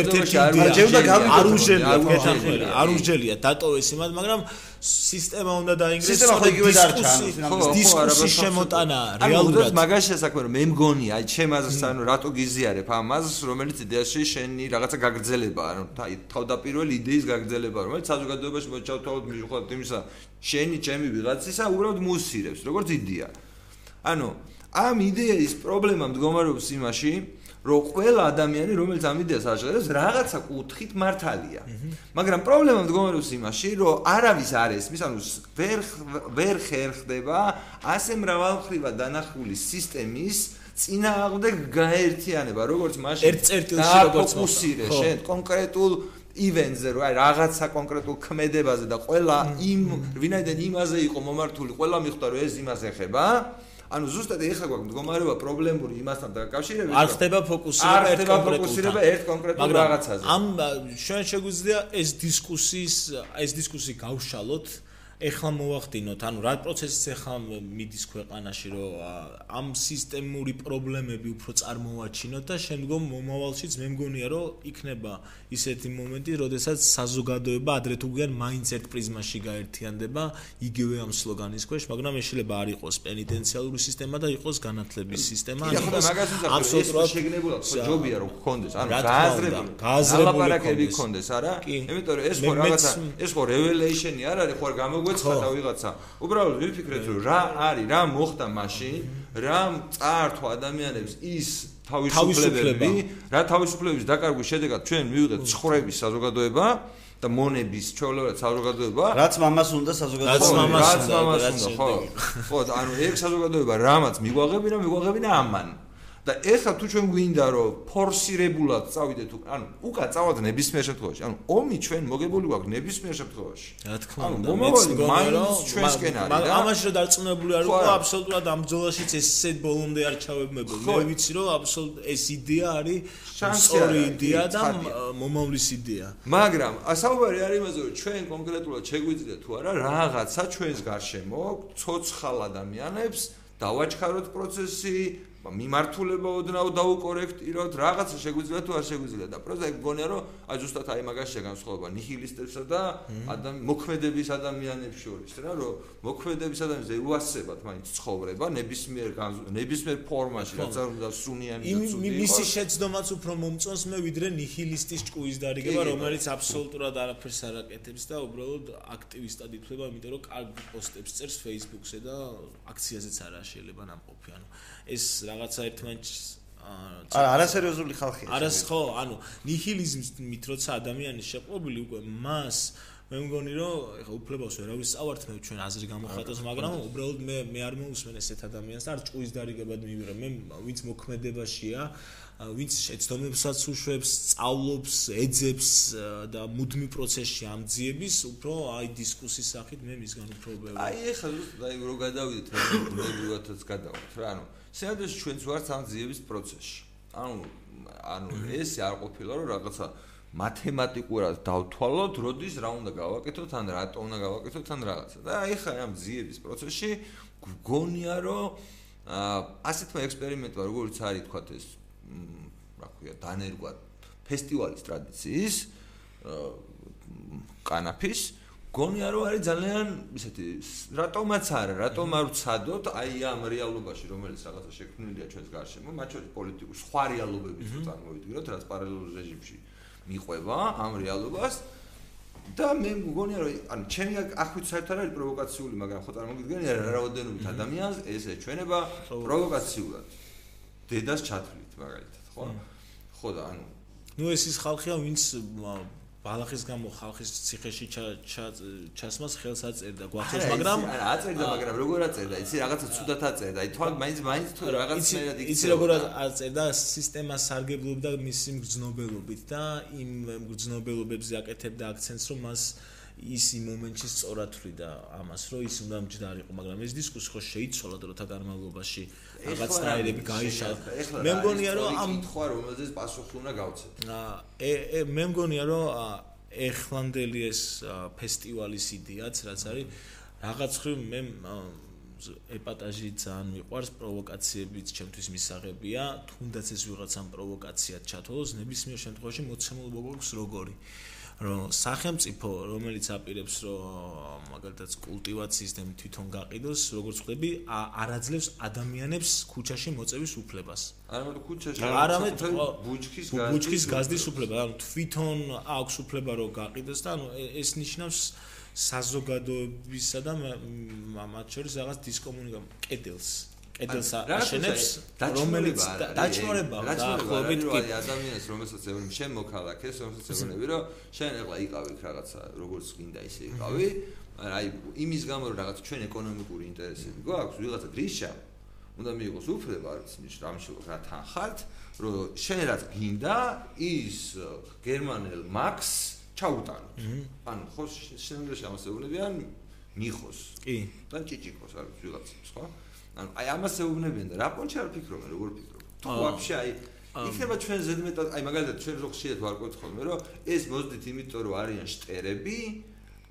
ერთ-ერთი არ გეთახმები არ ურჟელია დატოვე ეს იმად, მაგრამ სისტემა უნდა დაინგრეს. სისტემა ხო იგივე დარჩა, ანუ დისკუსიის შემოტანა რეალურად. ანუ მაგას შესაქმე რომ მე მგონი, აი ჩემ აზრს ანუ რატო გიზიარებ ამას, რომელიც იდეაში შენი რაღაცა გაგრძელება, ანუ თავდაპირველი იდეის გაგრძელება, რომელიც საზოგადოებაში მოჩავთავოთ მიუხედავად იმისა, შენი ჩემი ვიღაცისა უბრალოდ მუსირებს, როგორც იდეა. ანუ ამ იდეის პრობლემა მდგომარეობს იმაში, რომ ყველა ადამიანი რომელიც ამ იდეას აღწერს რაღაცა კუთხით მართალია. მაგრამ პრობლემა მდგომარეობს იმაში, რომ არავის არ ესმის, ანუ ვერ ვერ ხერხდება ასე მრავალმხრივა დანახული სისტემის წინააღმდეგ გაერთიანება, როგორც მაშინ ერთ წერტილში როგორც ფოკუსირე შენ კონკრეტულ ივენზე რო აი რაღაცა კონკრეტულ ქმედებაზე და ყველა იმ ვინაიდან იმაზე იყო მომართული, ყველა მიხვდა რომ ეს იმას ეხება. ანუ ზუსტად ეხლა გვაქვს მდგომარეობა პრობლემური იმასთან დაკავშირებით არ ხდება ფოკუსირება ერთ კონკრეტულ ერთ კონკრეტულ რაღაცაზე. ამ ჩვენ შეგვიძლია ეს დისკუსიის ეს დისკუსი გავშალოთ ეხლა მოვახდინოთ, ანუ რა პროცესიც ეხლა მიდის ქვეყანაში, რომ ამ სისტემური პრობლემები უფრო წარმოვაჩინოთ და შემდგომ მომავალშიც მე მგონია, რომ იქნება ისეთი მომენტი, როდესაც საზოგადოება ადრე თუ გიან მაინც ერთ პრიზმაში გაერთიანდება იგივე ამ სლოგანის ქვეშ, მაგრამ შეიძლება არ იყოს პენიტენციალური სისტემა და იყოს განათლების სისტემა. ანუ აბსოლუტურად შეგნებულად ხო ჯობია რომ გქონდეს, ანუ გააზრებული, გააზრებული გქონდეს, არა? იმიტომ რომ ეს ხო რაღაცა, ეს ხო revelation-ი არ არის, ხო არ გამოგვი გვეცხა და ვიღაცა. უბრალოდ ვიფიქრეთ რომ რა არის, რა მოხდა მაშინ, რა წაართვა ადამიანებს ის თავისუფლებები, რა თავისუფლების დაკარგვის შედეგად ჩვენ მივიღეთ ცხრების საზოგადოება და მონების ჩვეულებრივ საზოგადოება. რაც მამას უნდა საზოგადოება რაც მამას უნდა ხო. ხო ანუ ეგ საზოგადოება რამაც მიგვაღებინა მიგვაღებინა ამან და ეხლა თუ ჩვენ გვინდა რომ ფორსირებულად წავიდეთ ანუ უკან წავად ნებისმიერ შემთხვევაში. ანუ ომი ჩვენ მოგებული გვაქვს ნებისმიერ შემთხვევაში. რა თქმა უნდა მეც მგონია ჩვენსკენ არის და ამაში რომ დარწმუნებული არ ვიყო აბსოლუტურად ამ ბრძოლაშიც ესეთ ბოლომდე არ ჩავებმებოდი მე ვიცი რომ აბსოლუტ ეს იდეა არის სწორი იდეა და მომავლის იდეა. მაგრამ ასაუბარი არის იმაზე რომ ჩვენ კონკრეტულად შეგვიძლია თუ არა რაღაცა ჩვენს გარშემო ცოცხალ ადამიანებს დავაჩქაროთ პროცესი მიმართულება ოდნავ დაუკორექტიროთ, რაღაცა შეგვიძლია თუ არ შეგვიძლია და პროზა ეგ გონია რომ აი ზუსტად აი მაგას შეგანსხვავება ნიჰილისტებსა და ადამ მოქმედების ადამიანებს შორის რა რომ მოქმედების ადამიანებზე უასებად მაინც ცხოვრება ნებისმიერ ნებისმიერ ფორმაში რაც არ უნდა სუნიანი და ცუდი მისი შეცდომაც უფრო მომწონს მე ვიდრე ნიჰილისტის ჭკუის დარიგება რომელიც აბსოლუტურად არაფერს არ აკეთებს და უბრალოდ აქტივისტად ითვლება იმიტომ რომ კარგ პოსტებს წერს Facebook-ზე და აქციაზეც არა შეიძლება ნამყოფი ანუ ეს რაღაცა ერთმანეთს არა არასერიოზული ხალხია არას ხო ანუ ნიჰილიზმით როცა ადამიანი შეყვობილი უკვე მას მე მგონი რომ ეხა უფლებას ვერავის წავართ მე ჩვენ აზრი გამოხატოს მაგრამ უბრალოდ მე მე არ მოусმენ ესეთ ადამიანს და არ ჭუის დარიგებად მივიღე მე ვინც მოქმედებაშია ვინც შეცდომებსაც უშვებს, სწავლობს, ეძებს და მუდმივ პროცესში ამძიების, უფრო აი დისკუსიის სახით მე მისგან უფრო ბევრი. აი ეხლა აი რო გადავიდეთ რა ნებივათაც გადავართ რა, ანუ სიადრეს ჩვენც ვართ ამ ძიების პროცესში. ანუ ანუ ეს არ ყოფილა რომ რაღაცა მათემატიკურად დავთვალოთ, როდის რა უნდა გავაკეთოთ, ან რატო უნდა გავაკეთოთ, ან რაღაცა. და აი ხა ამ ძიების პროცესში გგონია რომ ასეთმა ექსპერიმენტმა როგორც არის თქვა ეს რა ქვია დანერგვა ფესტივალის ტრადიციის კანაფის გონია რომ არის ძალიან ისეთი რატომაც არა რატომ არ ვცადოთ აი ამ რეალობაში რომელიც რაღაცა შექმნილია ჩვენს გარშემო მათ შორის პოლიტიკურ სხვა რეალობების რო წარმოვიდგინოთ რაც პარალელურ რეჟიმში მიყვება ამ რეალობას. და მე მგონია რომ ანუ ჩემი ახვით საერთოდ არის პროვოკაციული მაგრამ ხო წარმოგიდგენია რა რაოდენობით ადამიანს ეს ეჩვენება პროვოკაციულად. დედას ჩათვლით მაგალითად ხო? ხო და ანუ ნუ ეს ის ხალხია ვინც ბალახის გამო ხალხის ციხეში ჩასმას ხელს აწერდა გვახსოვს მაგრამ არა აწერდა მაგრამ როგორ აწერდა? იცი რაღაცა ცუდად აწერდა. აი თვალ მაინც მაინც თუ რაღაცნაირად იცი როგორ აწერდა სისტემა სარგებლობდა მისი მგრძნობელობით და იმ მგრძნობელობებზე აკეთებდა აქცენტს რომ მას ის იმ მომენტში სწორად თვლიდა ამას, რომ ის უნდა მჯდარიყო, მაგრამ ეს დისკუსი ხო შეიცვალა დროთა განმავლობაში. რაღაცნაირები გაიშალა. მე მგონია რომ ამ თქვა რომელზეც პასუხი უნდა გავცეთ. აა მე მგონია რომ ეხლანდელი ეს ფესტივალის იდეაც რაც არის რაღაც ხრი მე ეპატაჟი ძალიან მიყვარს პროვოკაციებიც ჩემთვის მისაღებია თუნდაც ეს ვიღაცამ პროვოკაციად ჩათვალოს ნებისმიერ შემთხვევაში მოცემულობა გვაქვს როგორი რომ სახელმწიფო რომელიც აპირებს რომ მაგალითად კულტივაციის და თვითონ გაყიდოს როგორც ხვდები არაძლევს ადამიანებს ქუჩაში მოწევის უფლებას. არამედ ქუჩაში არამედ ბუჩქის გაზდის ბუჩქის გაზდის უფლება. ანუ თვითონ აქვს უფლება რომ გაყიდოს და ანუ ეს ნიშნავს საზოგადოებისა და მათ შორის რაღაც დისკომუნიკაციას კედელს კედელს აშენებს რომელიც დაჩნორება დაახლოებით კი ადამიანს რომელსაც ეუბნები შენ მოქალაქეს რომელსაც ეუბნები რომ შენ ეხლა იყავი რაღაცა როგორც გინდა ისე იყავი აი იმის გამო რომ რაღაც ჩვენ ეკონომიკური ინტერესები გვაქვს ვიღაცა გრიშა უნდა მიიღოს უფლება არის ნიშ რამში რა თან ხართ რომ შენ რაც გინდა ის გერმანელ მაქს ჩაუტანოთ. ანუ ხო შენ უნდა შემოსეულებიან მიხოს კი. და ჭიჭიკოს არის ვიღაცა სხვა ანუ აი ამას ეუბნებიან და რა პონჩი არ ფიქრობენ როგორ ფიქრობ თუ ვაფშე აი იქნება ჩვენ ზედმეტად აი მაგალითად ჩვენ რო ხშირად ვარკვევთ ხოლმე რომ ეს მოძდით იმიტომ რომ არიან შტერები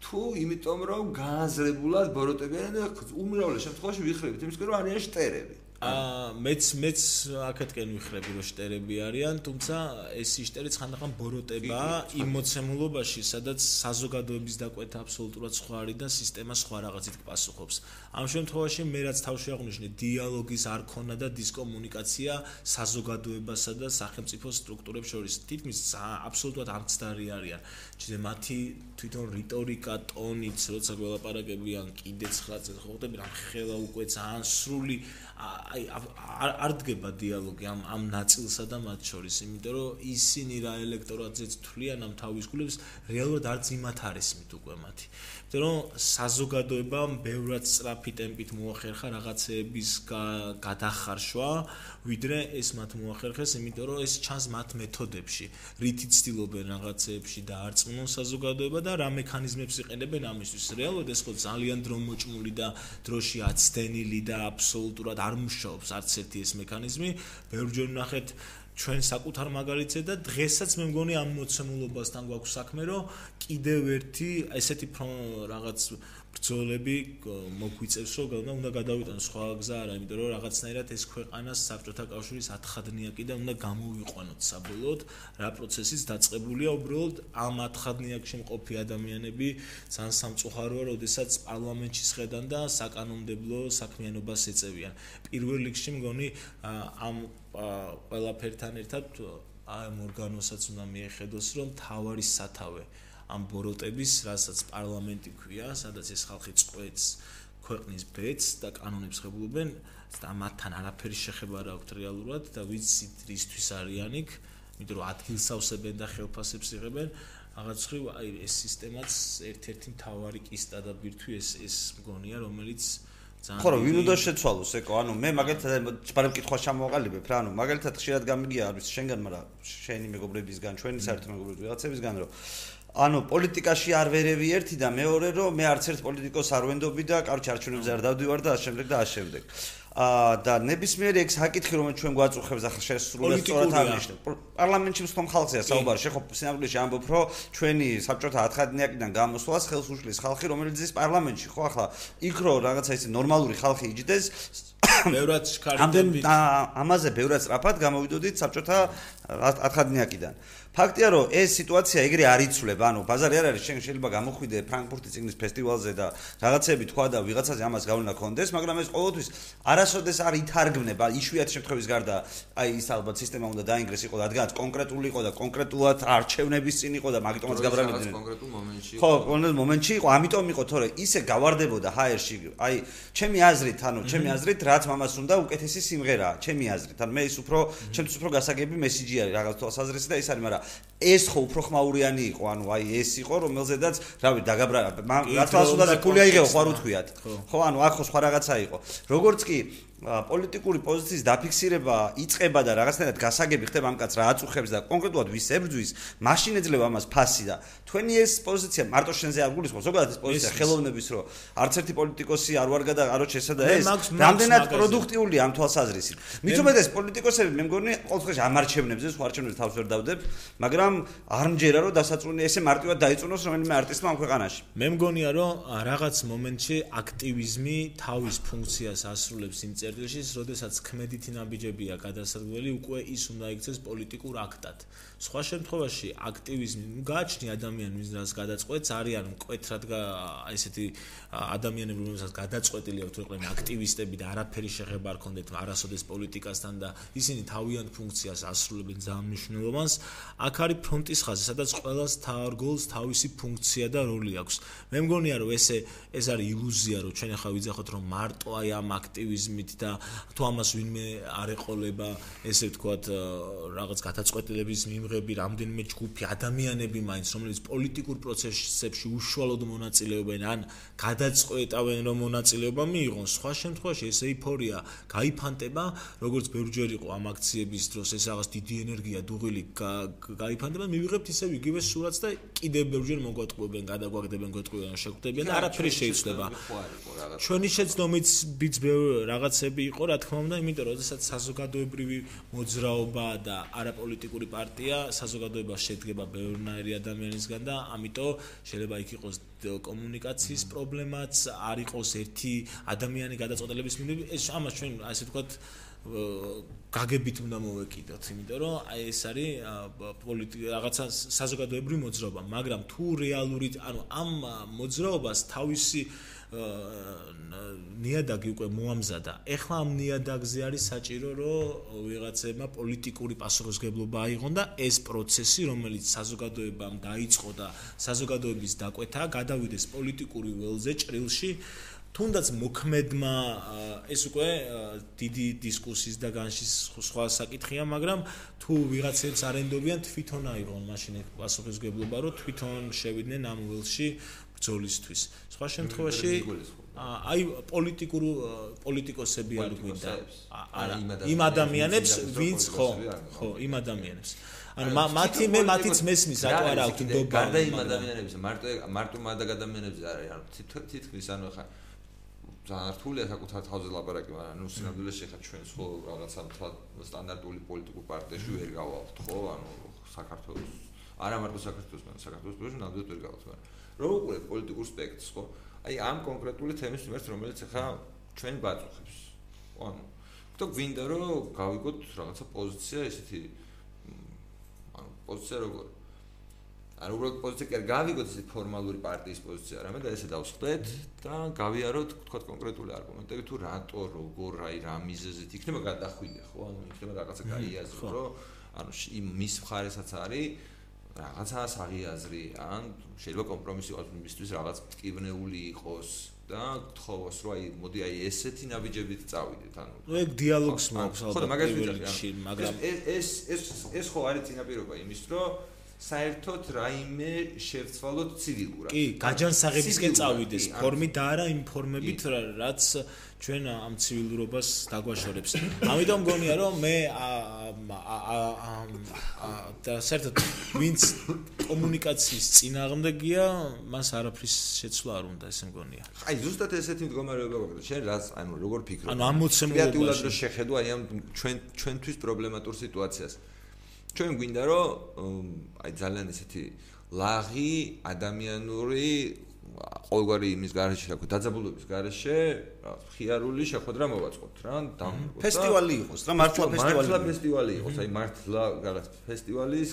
თუ იმიტომ რომ გააზრებულად ბოროტებიან და უმრავლეს შემთხვევაში ვიხრებით იმის რომ არიან შტერები აა მეც მეც აქეთკენ ვიხრები რომ შტერები არიან, თუმცა ეს შტერიც ხანდახან ბოროტება იმ მოცემულობაში, სადაც საზოგადოების დაკვეთა აბსოლუტურად სხვა არის და სისტემა სხვა რაღაცით პასუხობს. ამ შემთხვევაში მე რაც თავში აღნიშნე, დიალოგის არ ქონა და დისკომუნიკაცია საზოგადოებასა და სახელმწიფო სტრუქტურებს შორის თითქმის აბსოლუტურად ამცდარი არიან. ჩიდე მათი თვითონ რიტორიკა, ტონიც, როცა გველაპარაკებიან კიდეც ხალხზე ხვდები, რა ხელა უკვე ძალიან სრული აი არ დგება დიალოგი ამ ამ ნაწილსა და მათ შორის, იმიტომ რომ ისინი რა ელექტორატზეც თვლიან ამ თავის გულებს, რეალურად არც იმათ არის მით უკვე მათი. რომ საზოგადოებამ ბევრად სწრაფი ტემპით მოახერხა რაღაცეების გადახარშვა, ვიდრე ეს მათ მოახერხეს, იმიტომ რომ ეს ჩანს მათ მეთოდებში, რითიც ცდილობენ რაღაცეებში დაარწმუნონ საზოგადოება და რა მექანიზმებს იყენებენ ამისთვის. რეალურად ეს ხო ძალიან დრომოჭმული და დროში აცდენილი და აბსოლუტურად არ მუშაობს არც ერთი ეს მექანიზმი. ბევრჯერ ნახეთ ჩვენ საკუთარ მაგალითზე და დღესაც მე მგონი ამ მოცემულობასთან გვაქვს საქმე, რომ კიდევ ერთი ესეთი რაღაც ბრძოლები მოგვიწევს, რომ უნდა გადავიტანო სხვა გზა არა, იმიტომ რომ რაღაცნაირად ეს ქვეყანას საბჭოთა კავშირის ათხადნიაკი და უნდა გამოვიყვანოთ საბოლოოდ, რა პროცესის დაწყებულია უბრალოდ ამ ათხადნიაკში მყოფი ადამიანები ძალიან სამწუხაროა, როდესაც პარლამენტში შედან და საკანონმდებლო საქმიანობას ეწევიან. პირველ რიგში მგონი ამ ყველაფერთან ერთად აი მორგანოსაც უნდა მიეხედოს, რომ თავარის სათავე ამ ბოროტების, რასაც პარლამენტი ქვია, სადაც ეს ხალხი წყვეტს ქვეყნის ბედს და კანონებს ხებულობენ და მათთან არაფერი შეხება არ აქვს რეალურად და ვიცით რისთვის არიან იქ, იმიტომ რომ ადგილსავსებენ და ხელფასებს იღებენ, რაღაც ხრივ აი ეს სისტემაც ერთ-ერთი მთავარი კისტა და ბირთვი ეს ეს მგონია, რომელიც ხო რა ვინ უნდა შეცვალოს ეკო? ანუ მე მაგალითად ბარემ კითხვა ჩამოვაყალიბებ რა ანუ მაგალითად ხშირად გამიგია არის შენგან მაგრამ შენი მეგობრებისგან ჩვენი საერთო მეგობრები ვიღაცებისგან რომ ანუ პოლიტიკაში არ ვერევი ერთი და მეორე რომ მე არც ერთ პოლიტიკოს არ ვენდობი და კარჩ არჩევნებზე არ დავდივარ და ამ შემდეგ და ამ შემდეგ. აა და ნებისმიერი ეგ საკითხი რომელიც ჩვენ გვაწუხებს ახლა შესრულებას სწორად აღნიშნეთ. პარლამენტში მსხომ ხალხია საუბარი, შეხო სინამდვილეში ამბობ, რომ ჩვენი საბჭოთა ათხადნიაკიდან გამოსვლას ხელს უშლის ხალხი, რომელიც ის პარლამენტში, ხო ახლა იქ რო რაღაცა ისე ნორმალური ხალხი იჯდეს, [COUGHS] ბევრად შქარიდებით. ამაზე ბევრად სწრაფად გამოვიდოდით საბჭოთა ათხადნიაკიდან. ფაქტია რომ ეს სიტუაცია ეგრე არ იცვლება, ანუ ბაზარი არ არის, შენ შეიძლება გამოხვიდე ფრანკფურტის ციგნის ფესტივალზე და რაღაცები თქვა და ვიღაცაზე ამას გავლენა კონდეს, მაგრამ ეს ყოველთვის არასოდეს არ ითარგმნება, იშვიათ შემთხვევის გარდა, აი ის ალბათ სისტემა უნდა დაინგრეს იყო, რადგანაც კონკრეტული იყო და კონკრეტულად არჩევნების წინ იყო და მაგიტომაც გაბრალებული. კონკრეტულ მომენტში იყო. ხო, კონკრეტულ მომენტში იყო, ამიტომ იყო თორე ისე გავარდებოდა ჰაერში, აი ჩემი აზრით, ანუ ჩემი აზრით, რაც მამას უნდა უკეთესი სიმღერაა, ჩემი აზრით. ანუ მე ის უფრო, ჩემთვის უფრო გასაგები მესიჯი არის რაღაც თვალსაზრისი და ის არის, მაგრამ ეს ხო უფრო ხმაურიანი იყო, ანუ აი ეს იყო, რომელზედაც, რავი, დაგაბრა, რა თვალს უნდა და ფული აიღეო, ხო არ უთქვიათ. ხო, ანუ აქ ხო სხვა რაღაცა იყო. როგორც კი პოლიტიკური პოზიციის დაფიქსირება იწება და რაღაცნაირად გასაგები ხდება ამ კაც რა აწუხებს და კონკრეტულად ვის ებრძვის, მაშინ ეძლევა ამას ფასი და თქვენი ეს პოზიცია მარტო შენზე არ გულისხმობს, ზოგადად ეს პოზიცია ხელოვნების რო არც ერთი პოლიტიკოსი არ ვარ გადა არო შესა და ეს რამდენად პროდუქტიული ამ თვალსაზრისით. მithumedes პოლიტიკოსები მე მგონი ყოველთვის ამარჩევნებს ეს ვარჩევნებს თავს ვერ დავდებ, მაგრამ არ მჯერა რომ დასაწუნი ესე მარტივად დაიწუნოს რომელიმე არტისტმა ამ ქვეყანაში. მე მგონია რომ რაღაც მომენტში აქტივიზმი თავის ფუნქციას ასრულებს იმ წერტილში, როდესაც ქმედითი ნაბიჯებია გადასარგველი, უკვე ის უნდა იქცეს პოლიტიკურ აქტად. სხვა შემთხვევაში აქტივიზმი, გააჩნი ადამიანი, ვინც გადაწყვეტს, არიან მკვეთრად ესეთი ადამიანები, რომელსაც გადაწყვეტილი აქვს, იყვნენ აქტივისტები და არაფერი შეხება არ ქონდეთ არასოდეს პოლიტიკასთან და ისინი თავიანთ ფუნქციას ასრულებენ ძალიან მნიშვნელოვანს. აქ არის ფრონტის ხაზი, სადაც ყველას თარგოლს თავისი ფუნქცია და როლი აქვს. მე მგონია, რომ ესე ეს არის ილუზია, რომ ჩვენ ახლა ვიძახოთ, რომ მარტო აი ამ აქტივიზმით და თუ ამას ვინმე არ ეყოლება ესე ვთქვათ რაღაც გადაწყვეტილების მიმღები რამდენიმე ჯგუფი ადამიანები მაინც რომელიც პოლიტიკურ პროცესებში უშუალოდ მონაწილეობენ ან გადაწყვეტავენ რომ მონაწილეობა მიიღონ. სხვა შემთხვევაში ეს ეიფორია გაიფანტება როგორც ბევრჯერ იყო ამ აქციების დროს ეს რაღაც დიდი ენერგია დუღილი გაიფანტება. მივიღებთ ისევ იგივე სურათს და კიდევ ბევრჯერ მოგვატყუებენ გადაგვაგდებენ გვეტყუებენ შეგვდებიან არაფერი შეიძლება. ჩვენი შეცდომით ბიც რაღაცები იყო, რა თქმა უნდა, იმიტომ რომ შესაძ საზოგადოებრივი მოძრაობა და არაპოლიტიკური პარტია საზოგადოება შედგება ბევრნაირი ადამიანისგან და ამიტომ შეიძლება იქ იყოს კომუნიკაციის პრობლემაც, არ იყოს ერთი ადამიანი გადაწყვეტილების მიმდევი, ეს ამას ჩვენ ასე ვთქვათ გაგებით უნდა მოვეკიდოთ, იმიტომ რომ აი ეს არის პოლიტიკა რაღაცა საზოგადოებრივი მოძრაობა, მაგრამ თუ რეალური, ანუ ამ მოძრაობას თავისი ნიადაგი უკვე მოამზადა. ეხლა ამ ნიადაგზე არის საჭირო, რომ ვიღაცებმა პოლიტიკური პასუხისგებლობა აიღონ და ეს პროცესი, რომელიც საზოგადოებამ დაიწყო და საზოგადოების დაკვეთა, გადავიდეს პოლიტიკური ველზე ჭრილში. თუნდაც მოქმედმა ეს უკვე დიდი დისკუსიის და განშის სხვა საკითხია, მაგრამ თუ ვიღაცებს არენდობიან თვითონ აიღონ მაშინ პასუხისგებლობა, რომ თვითონ შევიდნენ ამ ველში ბრძოლისთვის. სხვა შემთხვევაში აი პოლიტიკურ პოლიტიკოსები არ გვინდა. არა, იმ ადამიანებს, ვინც ხო, ხო, იმ ადამიანებს. ანუ მათი მე მათიც მესმის რატო არ აქვს ნდობა. გარდა იმ ადამიანებს, მარტო მარტო მადა ადამიანებს არ არის. ანუ თითქმის ანუ ხა ძალიან რთულია საკუთარ თავზე ლაპარაკი, მაგრამ ნუ სინამდვილეში ხა ჩვენ ხო რაღაცა სტანდარტული პოლიტიკურ პარტიაში ვერ გავალთ, ხო? ანუ საქართველოს არა მარტო საქართველოს, მაგრამ საქართველოს პროჟე ნამდვილად ვერ გავალთ, მაგრამ რო უყურებ პოლიტიკურ სპექტრს, ხო? აი ამ კონკრეტული თემის მიმართ, რომელიც ახლა ჩვენ ბაწუხებს. ანუ თუ გვინდა რომ გავიგოთ რაღაცა პოზიცია ესეთი ანუ პოზიცია როგორ ანუ უბრალოდ პოზიცია კი არ გავიგოთ ესეთი ფორმალური პარტიის პოზიცია, რამე და ესე დავსხდეთ და გავიაროთ თქვა კონკრეტული არგუმენტები თუ რატო როგორ აი რა მიზეზით იქნება გადახვიდე, ხო? ანუ იქნება რაღაცა გაიაზრო, რომ ანუ იმ მის მხარესაც არის რაღაცა საღიაზრი ან შეიძლება კომპრომისი იყოს მისთვის რაღაც ტკივნეული იყოს და გთხოვოს რომ აი მოდი აი ესეთი ნაბიჯებით წავიდეთ ანუ ნუ ეგ დიალოგს მაქვს ალბათ ხო და მაგას ვიცი მაგრამ ეს ეს ეს ეს ხო არის წინაპირობა იმის რომ საერთოდ რაიმე შევცვალოთ ცივილურად. კი, გაჯანსაღებისკენ წავიდეს, ფორმი და არა იმ ფორმებით, რაც ჩვენ ამ ცივილურობას დაგვაშორებს. ამიტომ მგონია რომ მე და საერთოდ ვინც კომუნიკაციის წინააღმდეგია, მას არაფრის შეცვლა არ უნდა, ესე მგონია. აი, ზუსტად ესეთი მდგომარეობა გვაქვს. შენ რაც, ანუ როგორ ფიქრობ? ანუ ამ მოცემულობაში კრეატიულად რო შეხედო აი ამ ჩვენ ჩვენთვის პრობლემატურ სიტუაციას. ჩვენ გვინდა რომ აი ძალიან ესეთი ლაღი ადამიანური ყოველგვარი იმის garaშე რა ქვია დაძაბულობის garaშე რა ხიარული შეხვედრა მოვაწყოთ რა დამრგო ფესტივალი იყოს რა მართლა ფესტივალი მართლა ფესტივალი იყოს აი მართლა რაღაც ფესტივალის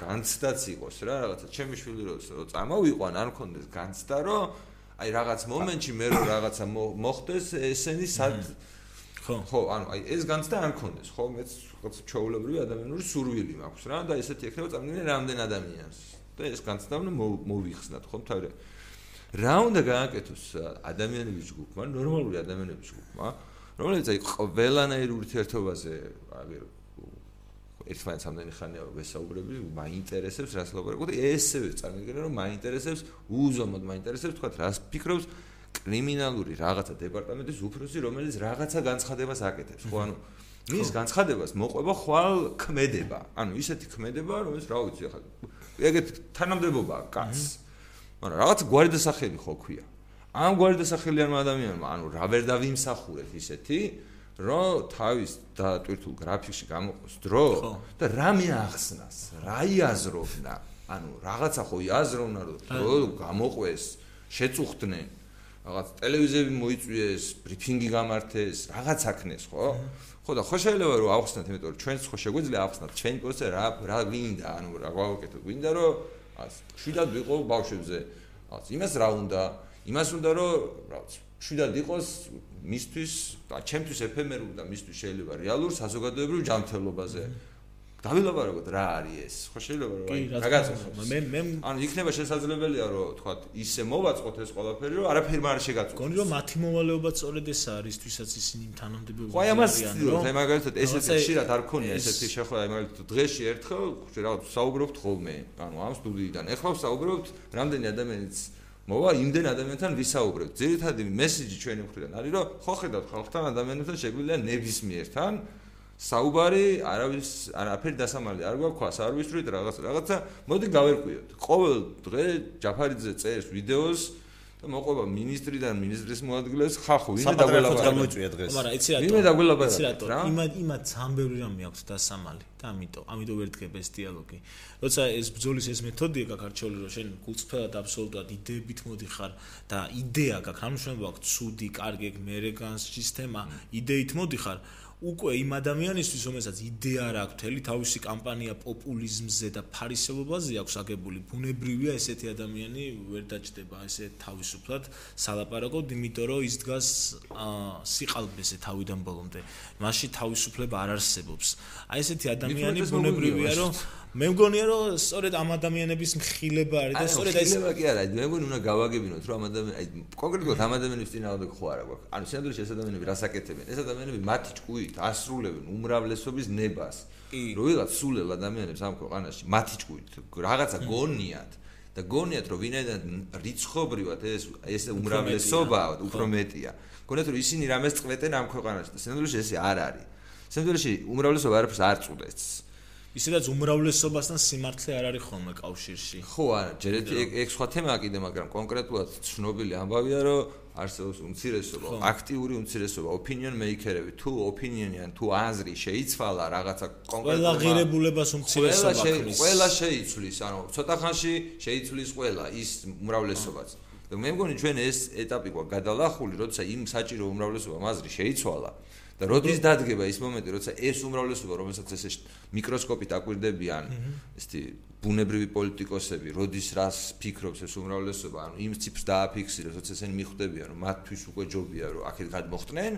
განცდაც იყოს რა რაღაცა ჩემი შვილი რო წამოვიყვან არ მქონდეს განცდა რომ აი რაღაც მომენტში მე რო რაღაცა მოხდეს ესენი სად ხო. ხო ანუ აი ეს განცდა არ მქონდეს ხო მეც რაღაც ჩაულებრივი ადამიანური სურვილი მაქვს რა და ესეთი ექნება წამდგენელი რამდენ ადამიანს და ეს განცდა უნდა მოვიხსნათ ხო თავი რა უნდა გააკეთოს ადამიანების ჯგუფმა ნორმალური ადამიანების ჯგუფმა რომელიც აი ყველანაირ ურთიერთობაზე აგერ ერთმანეთს ამდენი ხანია ვესაუბრები მაინტერესებს რას ლაპარაკობ და ესევე წარმოგიდგენთ რომ მაინტერესებს უზომოდ მაინტერესებს თქვა რას ფიქრობს კრიმინალური რაღაცა დეპარტამენტის უფროსი, რომელიც რაღაცა განცხადებას აკეთებს, ხო, ანუ მის განცხადებას მოყვება ხვალ ქმედება. ანუ ისეთი ქმედება, რომელიც რა ვიცი, ახლა ეგეთ თანამდებობაა კაც. მაგრამ რაღაც გვარი დასახელი ხო ქვია. ამ გვარი დასახელიანმა ადამიანმა, ანუ რა ვერ დავიმსახურებ ისეთი, რომ თავის დატვირთულ გრაფიკში გამოყოს დრო და რა მეახსნას, რა იაზროვნა. ანუ რაღაცა ხო იაზროვნა, რომ დრო გამოყვეს, შეწუხდნენ. რაღაც ტელევიზიები მოიწვიეს, ბრიფინგი გამართეს, რაღაც აქნეს, ხო? ხო და ხო შეიძლება რომ ავხსნათ, იმიტომ რომ ჩვენც ხო შეგვიძლია ავხსნათ ჩვენი პოსტზე რა რა გვინდა, ანუ რა გავაკეთო, გვინდა რომ ას შვიდად ვიყო ბავშვებზე. ას იმას რა უნდა? იმას უნდა რომ რაღაც შვიდად იყოს მისთვის, ჩემთვის ეფემერულ და მისთვის შეიძლება რეალურ საზოგადოებრივ ჯანმრთელობაზე. დავილაპარაკოთ რა არის ეს? ხო შეიძლება რომ აი გაგაცნო მე მე ანუ იქნება შესაძლებელია რომ თქვა ისე მოვაწყოთ ეს ყველაფერი რომ არაფერი არ შეგაწყვეტ გონი რომ მათი მოვალეობა სწორედ ეს არის თვისაც ისინი თანამდებობები ხო აი ამას რომ აი მაგალითად ესეთი ხშირად არ ქონია ესეთი შეხვა აი მაგალითად დღეში ერთხელ რაღაც საუბრობთ ხოლმე ანუ ამ სტუდიიდან ეხლა საუბრობთ რამდენი ადამიანიც მოვა იმდენ ადამიანთან ვისაუბრებთ. ძირითადი მესიჯი ჩვენი მხრიდან არის რომ ხო ხედავთ ხალხთან ადამიანებთან შეგვიძლია ნებისმიერთან საუბარი არავის არაფერი დასამალი არ გვაქვს არ ვისვრით რაღაც რაღაცა მოდი გავერკვიოთ. ყოველ დღე ჯაფარიძე წერს ვიდეოს და მოყვება ministrიდან ministris მოადგილეს ხახო ვინმე დაგველაპარაკა გამოიწვია დღეს. მაგრამ იცი რატო? ვინმე დაგველაპარაკა რა? იმად იმად ძამბევრი რამე აქვს დასამალი და ამიტომ ამიტომ ვერ დგება ეს დიალოგი. როცა ეს ბძოლის ეს მეთოდია გაქარჩეული რომ შენ გულწრფელად აბსოლუტად იდეებით მოდიხარ და იდეა გაქვს ამ შემთხვევაში აქვს ცუდი კარგი მერეგანს სისტემა იდეით მოდიხარ უკვე იმ ადამიანისთვის, რომელსაც იდეა რა აქვს, თელი თავისი კამპანია პოპულიზმზე და ფარისევლობაზე აქვს აგებული, ბუნებრივია ესეთი ადამიანი ვერ დაჭდება ესე თავისუფლად სალაპარაკოდ, იმიტომ რომ ის დგას სიყალბეზე თავიდან ბოლომდე. მასში თავისუფლება არ არსებობს. აი ესეთი ადამიანი ბუნებრივია, რომ მე მგონია რომ სწორედ ამ ადამიანების მხილება არის და სწორედ ეს მხილება კი არა, მე მგონი უნდა გავაგებინოთ რომ ამ ადამიანი აი კონკრეტულად ამ ადამიანის წინააღმდეგ ხო არა გვაქვს. ანუ სინამდვილეში ეს ადამიანები რას აკეთებენ? ეს ადამიანები მათი ჭკუით ასრულებენ უმრავლესობის ნებას. რო ვიღაც სულელ ადამიანებს ამ ქვეყანაში მათი ჭკუით რაღაცა გონიათ და გონიათ რომ ვინაიდან რიცხობრივად ეს ეს უმრავლესობა უფრო მეტია. გონიათ რომ ისინი რამეს წყვეტენ ამ ქვეყანაში და სინამდვილეში ესე არ არის. სინამდვილეში უმრავლესობა არაფერს არ წყვეტს. ისედაც უმრავლესობასთან სიმართლე არ არის ხოლმე კავშირში. ხო, არა, ჯერეთ ეგ სხვა თემაა კიდე, მაგრამ კონკრეტულად ცნობილი ამბავია, რომ არსებობს უმცირესობა, აქტიური უმცირესობა, opinion maker-ები, თუ opinion-იან, თუ აზრი შეიცვალა რაღაცა კონკრეტულად ყველა ღირებულებას უმცირესობა ქმნის. ყველა შეიცვლის, ანუ ცოტა ხანში შეიცვლის ყველა ის უმრავლესობაც. მე მგონი ჩვენ ეს ეტაპი ყვა გადალახული, როცა იმ საჭირო უმრავლესობამ აზრი შეიცვალა. და როდის დადგება ის მომენტი, როცა ეს უმრავლესობა, რომელსაც ესე მიკროსკოპით აკვირდებიან, ესეთი ბუნებრივი პოლიტიკოსები, როდის რას ფიქრობს ეს უმრავლესობა, ანუ იმ ციფრს დააფიქსირებს, როცა ესენი მიხვდებიან, რომ მათთვის უკვე ჯობია, რომ აქეთ გადმოხდნენ,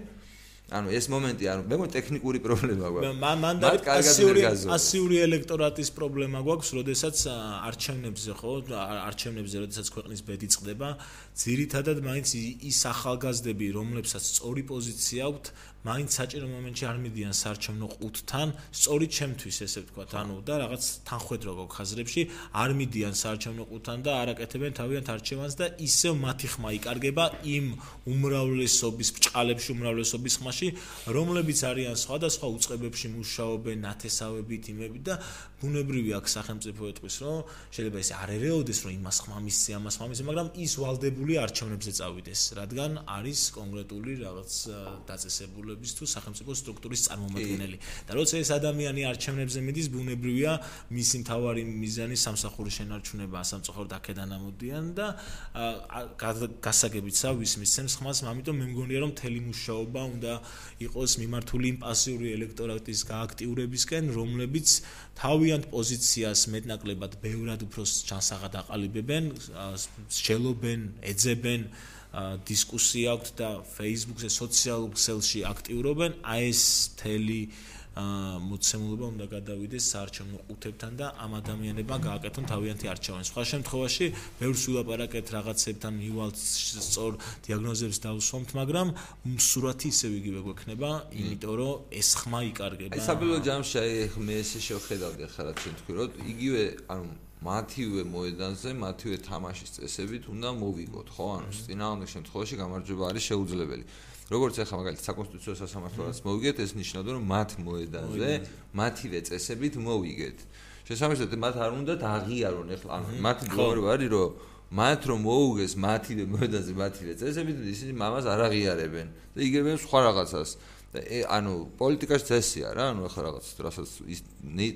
ანუ ეს მომენტი ანუ მე მგონი ტექნიკური პრობლემა გვაქვს. მან და პასიური პასიური ელექტორატის პრობლემა გვაქვს, როდესაც არჩევნებზე ხო, არჩევნებზე როდესაც ქვეყნის ბედი წყდება, ძირითადად მაინც ის ახალგაზრდები, რომლებსაც სწორი პოზიცია აქვთ, მაინც საჭირო მომენტში არ მიდიან საარჩევნო ყუთთან, სწორი ჩემთვის ესე ვთქვა, ანუ და რაღაც თანხვედრო გქონდა ხაზრებში, არ მიდიან საარჩევნო ყუთთან და არაკეთებენ თავიანთ არჩევანს და ისევ მათი ხმა იკარგება იმ უმრავლესობის ბჭყალებში, უმრავლესობის ხმაში, რომლებიც არიან სხვადასხვა უწყებებში მუშაობენ, ნათესავებით, იმებით და ბუნებრივი აქ სახელმწიფო ეთქვის, რომ შეიძლება ეს არ ერეოდეს, რომ იმას ხმა მისცე, ამას ხმა მისცე, მაგრამ ის ვალდებული არჩევნებზე წავიდეს, რადგან არის კონკრეტული რაღაც დაწესებულების თუ სახელმწიფო სტრუქტურის წარმომადგენელი. და როცა ეს ადამიანი არჩევნებზე მიდის, ბუნებრივია მისი მთავარი მიზანი სამსახურის შენარჩუნება, სამწუხაროდ აქედან ამოდიან და გასაგებიცა ვის მისცემს ხმას, ამიტომ მე მგონია რომ თელი მუშაობა უნდა იყოს მიმართული იმ პასიური ელექტორატის გააქტიურებისკენ, რომლებიც თავიანთ პოზიციას მეტნაკლებად ბევრად უფრო ჩანსაღად აყალიბებენ, შეელობენ, ეძებენ დისკუსია აქვს და Facebook-ზე სოციალურ ქსელში აქტიურობენ, აი ეს თელი აა მოცემულობა უნდა გადავიდეს საარჩევნო ყუთებთან და ამ ადამიანებმა გააკეთონ თავიანთი არჩევანი. სხვა შემთხვევაში, ბევრს ვილაპარაკეთ რაღაცებთან მივალთ სწორ დიაგნოზებს დავსვამთ, მაგრამ სურათი ისევ იგივე გვექნება, იმიტომ რომ ეს ხმა იკარგება. აი საბილო ჯამში აი მე ესე შევხედავდი ახლა რა თქვი, რომ იგივე ანუ მათივე მოედანზე, მათივე თამაშის წესებით უნდა მოვიგოთ, ხო? ანუ წინააღმდეგ შემთხვევაში გამარჯვება არის შეუძლებელი. როგორც ახლა მაგალითად საკონსტიტუციო სასამართლოც მოვიგეთ, ეს ნიშნავდა, რომ მათ მოედანზე მათივე წესებით მოვიგეთ. შესაბამისად, მათ არ უნდა აღიარონ ახლა, ანუ მათი გლოვარი არის, რომ მათ რომ მოუგეს მათივე მოედანზე მათივე წესებით, ისინი მამას არ აღიარებენ და იგებენ სხვა რაღაცას. ანუ პოლიტიკაში წესია რა, ანუ ახლა რაღაც რასაც ის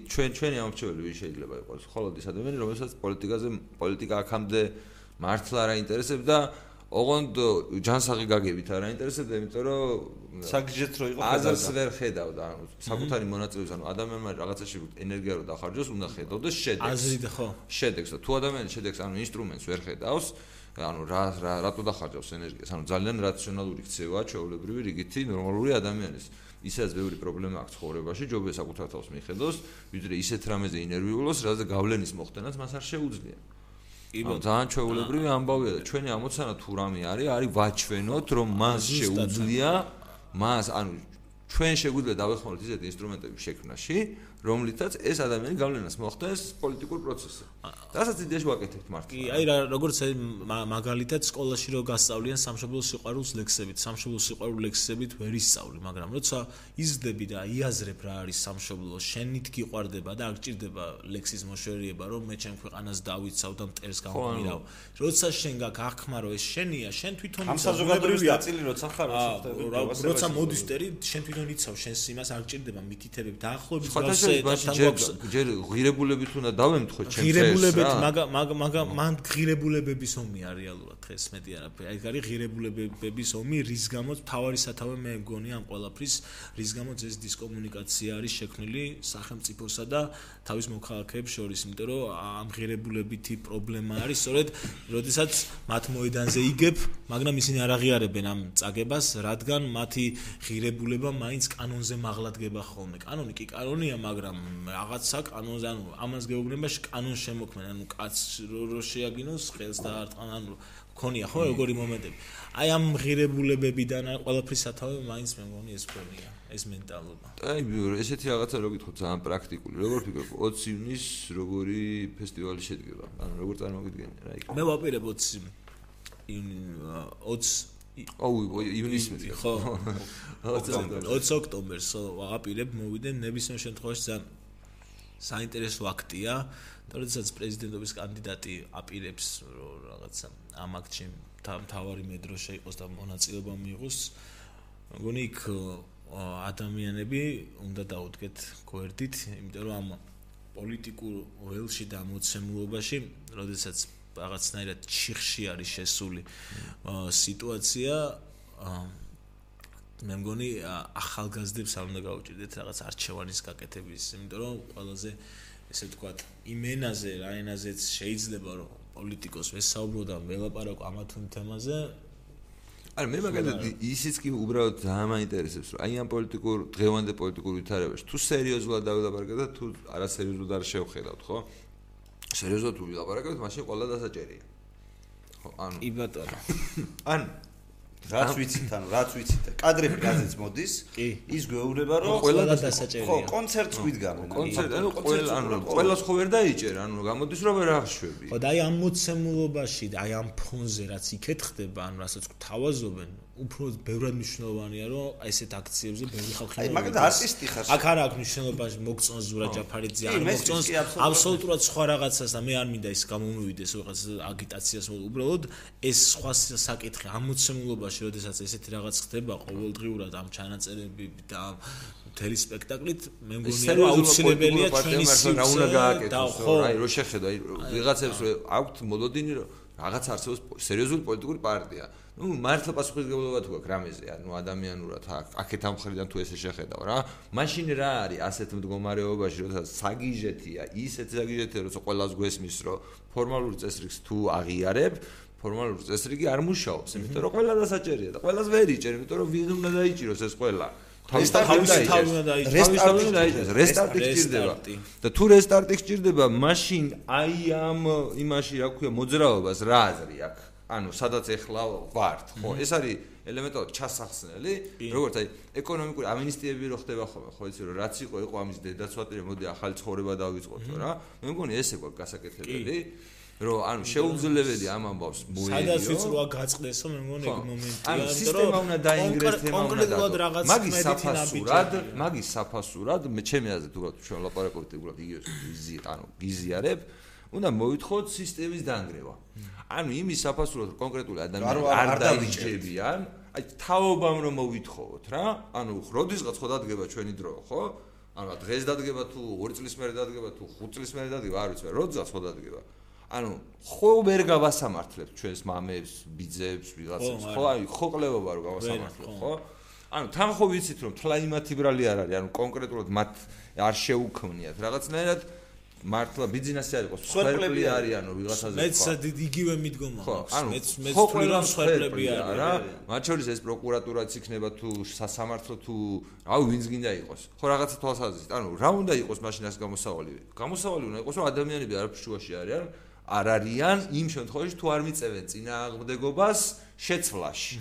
ჩვენ ჩვენი ამორჩეველი ვინ შეიძლება იყოს, ხოლოდ ის ადამიანი, რომელსაც პოლიტიკაზე პოლიტიკა აქამდე მართლა არ აინტერესებდა ოღონდ ჯანსაღი გაგებით არ აინტერესებდა, იმიტომ რომ საგჯეთ რო იყო აზრს ვერ ხედავდა, ანუ საკუთარი მონაწილეობის, ანუ ადამიანმა რაღაცაში ენერგია რო დახარჯოს, უნდა ხედავდეს შედეგს. აზრი და ხო. შედეგს და თუ ადამიანი შედეგს, ანუ ინსტრუმენტს ვერ ხედავს, ანუ რა რა რატო დახარჯავს ენერგიას? ანუ ძალიან რაციონალური ქცევაა ჩვეულებრივი რიგითი ნორმალური ადამიანის. ისაც ბევრი პრობლემა აქვს ცხოვრებაში, ჯობია საკუთარ თავს მიხედოს, ვიდრე ისეთ რამეზე ინერვიულოს, რაც გავლენის მოხდენაც მას არ შეუძლია. ანუ ძალიან ჩვეულებრივი ამბავია და ჩვენი ამოცანა თუ რამე არის, არის ვაჩვენოთ, რომ მას შეუძლია მას, ანუ ჩვენ შეგვიძლია დავეხმაროთ ისეთ ინსტრუმენტების შექმნაში, რომლითაც ეს ადამიანი გავლენას მოხდეს პოლიტიკურ პროცესზე. დასაც იდეაში ვაკეთებთ მართლა. კი, აი რა როგორც მაგალითად სკოლაში რო გასწავლიან სამშობლო სიყვარულს ლექსებით, სამშობლო სიყვარულ ლექსებით ვერ ისწავლი, მაგრამ როცა იზრდები და იაზრებ რა არის სამშობლო, შენით გიყვარდება და არ გჭირდება ლექსის მოშორიება, რომ მე ჩემ ქვეყანას დავიცავ და მტერს გამომირავ. როცა შენ გაგახმარო ეს შენია, შენ თვითონ ამ საზოგადოების დაწილი როცა ხარ, როცა მოდის ტერი, შენ თვითონ იცავ შენს იმას არ გჭირდება მითითებები, დაახლოებით გასე ჯერ ღირებულებით უნდა დავემთხო ჩემს ღირებულებით მაგ მაგ მაგ მან ღირებულებების ომი არის რეალურად დღეს მეტი არაფერი. აი არის ღირებულებების ომი რის გამოც თავარი სათავე მე მგონი ამ ყოლაფრის რის გამოც ეს დისკომუნიკაცია არის შექმნილი სახელმწიფოსა და თავის მოქალაქეებს შორის იმიტომ რომ ამ ღირებულებითი პრობლემა არის სწორედ როდესაც მათ მოედანზე იგებ მაგრამ ისინი არ აღიარებენ ამ წაგებას რადგან მათი ღირებულება მაინც კანონზე მაღლადგება ხოლმე. კანონი კი კანონია მაგრამ რაღაცა კანონზე ანუ ამას გეუბნებაში კანონს შემოქმენ ანუ კაც რო შეაგინოს ხელს და არტყან ანუ ქონია ხო როგორი მომენტები. აი ამ ღირებულებებიდან ყველაფრის სათავე მაინც მე მგონი ეს ქონია ეს მენტალობა. აი ესეთი რაღაცა რო გითხოთ ძალიან პრაქტიკული. როგორ ფიქრობ? 20 ივნის როგორი ფესტივალი შედგება? ანუ როგორ წარმოგიდგენია რა იქ მე ვაპირებ 20 ივნის 20 აუ ივნისში ხო. [LAUGHS] 20 ოქტომბერს ვაპირებ მოვიდე ნებისმიერ შემთხვევაში ძალიან საინტერესო აქტია როდესაც პრეზიდენტობის კანდიდატი აპირებს რაღაცა ამ აქტში თავარი მედროშა იყოს და მონაწილეობა მიიღოს მგონი იქ ადამიანები უნდა დაუდგეთ გვერდით იმიტომ რომ ამ პოლიტიკურ ველში და მოცემულობაში როდესაც რაღაცნაირად ჩიხში არის შესული სიტუაცია მე მგონი ახალგაზრდებს არ უნდა გაუჭირდეთ რაღაც არჩევანის გაკეთების, იმიტომ რომ ყველაზე ესე ვთქვათ, იმენაზე, რა ენაზეც შეიძლება რომ პოლიტიკოს ვესაუბრო და ველაპარაკო ამა თუ თემაზე. არა, მე მაგალითად ისიც კი უბრალოდ ძალიან მაინტერესებს, რომ აი ამ პოლიტიკურ დღევანდელ პოლიტიკურ ვითარებაში თუ სერიოზულად დავილაპარაკეთ და თუ არასერიოზულად არ შევხედავთ, ხო? სერიოზულად თუ ვილაპარაკებთ, მაშინ ყველა დასაჭერია. ხო, ანუ კი ბატონო. [LAUGHS] ან რაც ვიცით, ანუ რაც ვიცით და კადრები რაზეც მოდის, ის გვეუბნება რომ ყველა დასაჭერია. ხო, კონცერტს გვიდგამენ. კონცერტ, ანუ ყველა ანუ ყველას ხო ვერ დაიჭერ, ანუ გამოდის რომ ვერ აღშვები. ხო, და აი ამ მოცემულობაში, აი ამ ფონზე რაც იქეთ ხდება, ანუ რასაც გვთავაზობენ, უფრო ბევრად მნიშვნელოვანია რომ ესეთ აქციებზე ბევრი ხალხი აი მაგალითად არტისტი ხარ. აქ არ აქვს მნიშვნელობა მოგწონს ზურა ჯაფარიძე არ მოგწონს აბსოლუტურად სხვა რაღაცას და მე არ მინდა ის გამომივიდეს რაღაც აგიტაციას უბრალოდ ეს სხვა საკითხი ამოცემულობაში როდესაც ესეთი რაღაც ხდება ყოველდღიურად ამ ჩანაწერები და მთელი სპექტაკლით მე მგონია რომ აუცილებელია ჩვენი სივრცე რა უნდა გააკეთოს აი რო შეხედა აი ვიღაცებს აქვთ მოლოდინი რომ რაღაც არსებობს სერიოზული პოლიტიკური პარტია. ну მართლა პასუხისგებლობა თუ აქვს რამეზე ანუ ადამიანურად აქეთ ამ ხრიდან თუ ესე შეხედავ რა მაშინ რა არის ასეთ მდგომარეობაში როცა საგიჟეთია ისეთ საგიჟეთია როცა ყველას გვესმის რომ ფორმალურ წესრიგს თუ აღიარებ ფორმალურ წესრიგი არ მუშაობს იმიტომ რომ ყველა დასაჭერია და ყველას ვერ იჭერ იმიტომ რომ ვინ უნდა დაიჭიროს ეს ყველა თავის თავის თავი უნდა დაიჭიროს რესტარტი გჭირდება და თუ რესტარტი გჭირდება მაშინ აი ამ იმაში რა ქვია მოძრაობას რა აზრი აქვს ანუ სადაც ეხლა ვართ, ხო? ეს არის ელემენტარული ჩასახსნელი, როგორც აი ეკონომიკური ამინისტიები რო ხდება ხოლმე, ხო იცი რომ რაც იყო იყო ამის დედაცვატი, მოდი ახალი ცხოვრება დავიწყოთ, რა. მე მგონი ესე ყო გასაკეთებელი. რომ ანუ შეუძლებელი ამ ამბავს მოიეო. სადაც ვიწროა გაწყდესო მე მგონი ეგ მომენტია, ანუ სისტემა უნდა დაინგრეს თემა უნდა და მაგის საფასურად, მაგის საფასურად მე ჩემი აზრით უბრალოდ ჩვენ ლაპარაკობთ უბრალოდ იგივე ვიზი, ანუ გიზიარებ, უნდა მოვითხოვოთ სისტემის დაანგრევა. ანუ იმის საფასურად კონკრეტული ადამიანები არ დაიჭებიან, აი თაობამ რომ მოვითხოვოთ რა, ანუ როდისღაც ხო დადგება ჩვენი დრო, ხო? ანუ დღეს დადგება თუ 2 წლის მერე დადგება თუ 5 წლის მერე დადგება, არ ვიცი, როდისღაც ხო დადგება. ანუ ხო ვერ გავასამართლებთ ჩვენს მამებს, ბიძებს, ვიღაცებს, ხო? აი ხო ყლებობა რომ გავასამართლებთ, ხო? ანუ თან ხო ვიცით რომ თლა იმათი ბრალი არ არის, ანუ კონკრეტულად მათ არ შეუქმნიათ. რაღაცნაირად მართლა ბიზნესი არ იყოს სვერპლები არიანო ვიღაცაზე მეც იგივე მიდგომა აქვს მეც მეც თვლი რომ სვერპლები არის მათ შორის ეს პროკურატურაც იქნება თუ სასამართლო თუ რავი ვინც გინდა იყოს. ხო რაღაცა თვალსაზრისით. ანუ რა უნდა იყოს მაშინ ეს გამოსავალი? გამოსავალი უნდა იყოს რომ ადამიანები არაფშუაში არიან არ არიან იმ შემთხვევაში თუ არ მიწევენ წინააღმდეგობას შეცვლაში.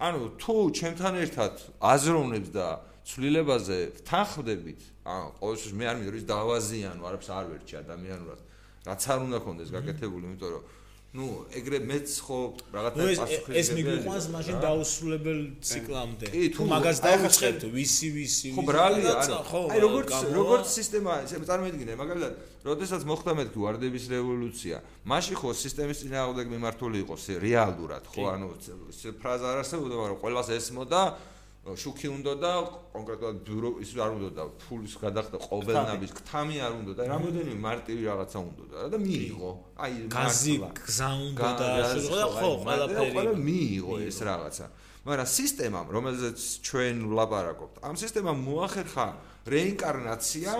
ანუ თუ ჩემთან ერთად აზროვნებს და ცვლილებაზე თანხმდებით ან ყოველთვის მე არ მინდა რომ დავაზიანო არაფერს არ ვერჩი ადამიანურად. რაც არ უნდა კონდეს გაკეთებული იმიტომ რომ ну ეგრე მეც ხო რაღაცა პასუხი ეს მიგვიყვანს მაშინ დაუსრულებელ ციკლამდე. თუ მაგას დაუწყებთ ვისი ვისი ხო ბრალია აი როგორც როგორც სისტემა წარმოიდგინე მაგალითად როდესაც მოხდა მეთქი ვარდების რევოლუცია მაშინ ხო სისტემის წინააღმდეგ მიმართული იყო რეალურად ხო ანუ ფრაზა არ არსებობდა მაგრამ ყველას ესმოდა შუქი უნდა და კონკრეტულად ბიურო ის არ უნდა და ფულის გადახდა ყოველნაბის ქთამი. არ უნდა და რამოდენიმე მარტივი რაღაცა უნდა და მიიღო. აი გაზი გზა უნდა და ხო ყველაფერი ყველა მიიღო ეს რაღაცა. მაგრამ სისტემამ რომელზეც ჩვენ ვლაპარაკობთ ამ სისტემამ მოახერხა რეინკარნაცია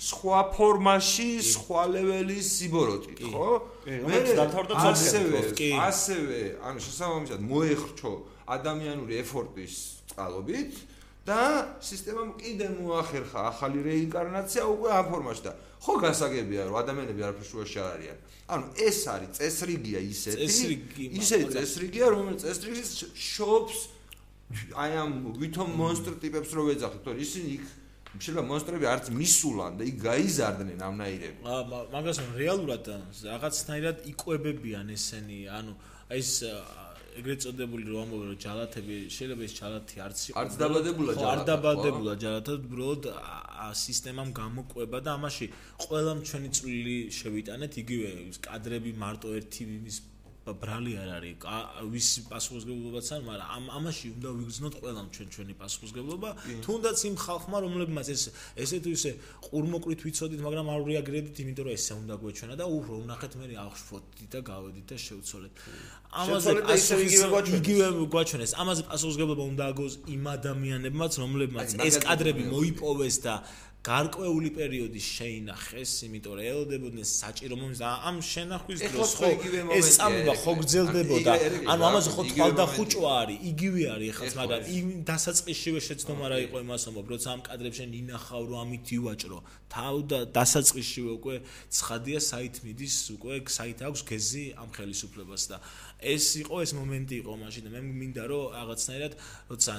სხვა ფორმაში სხვა ლეველის სიბოროტით ხო? მე დათავრდა ასევე ასევე ანუ შესაბამისად მოეხრჩო ადამიანური ეფორტის წყალობით და სისტემამ კიდე მოახერხა ახალი რეინკარნაცია უკვე ამ ფორმაში და ხო გასაგებია რომ ადამიანები არაფერ შუაში არ არიან. ანუ ეს არის წესრიგია ისეთი ისე წესრიგია რომელიც წესრიგის შობს აი ამ ვითომ მონსტრ ტიპებს რო ვეძახით თორე ისინი იქ შეიძლება მონსტრები არც მისულან და იქ გაიზარდნენ ამნაირები. აა მაგას რეალურად რაღაცნაირად იკვებებიან ესენი ანუ ეს ეგრეთ წოდებული რომ ამბობენ რომ ჯალათები შეიძლება ეს ჯალათი არც იყოს არც დაბადებულა ჯალათი არ დაბადებულა ჯალათი უბრალოდ სისტემამ გამოყვება და ამაში ყველა ჩვენი წვლილი შევიტანეთ იგივე კადრები მარტო ერთი იმის ბრალი არ არის. ვის პასუხისგებლობაც არ მაგრამ ამ ამაში უნდა ვიგრძნოთ ყველამ ჩვენ ჩვენი პასუხისგებლობა. თუნდაც იმ ხალხმა რომლებმაც ეს ესე თუ ისე ყურმოყრით ვიცოდით მაგრამ არ რეაგირებდით იმიტომ რომ ესე უნდა გვეჩვენა და უბრალოდ ვნახეთ მე აღშვოთ და გავედით და შევცოლეთ ამაზე იგივე გვაჩვენეს. ამაზე პასუხისგებლობა უნდა აგოს იმ ადამიანებმაც რომლებმაც ეს კადრები მოიპოვეს და გარკვეული პერიოდი შეინახეს, იმიტომ რომ ელოდებოდნენ საჭირო მომენტს ამ შენახვის დროს ხო ეს წამება ხო გძელდებოდა. ანუ ამაზე ხო თვალ და ხუჭო არის, იგივე არის ეხლა, მაგრამ იმ დასაწყისშივე შეცდომა რა იყო იმას ამბობ, როცა ამ კადრებში ნინახავ რომ ამით ივაჭრო. თავ და დასაწყისშივე უკვე ცხადია საით მიდის, უკვე საით აქვს გეზი ამ ხელისუფლებას და ეს იყო ეს მომენტი იყო მაშინ და მე მინდა რომ რაღაცნაირად როცა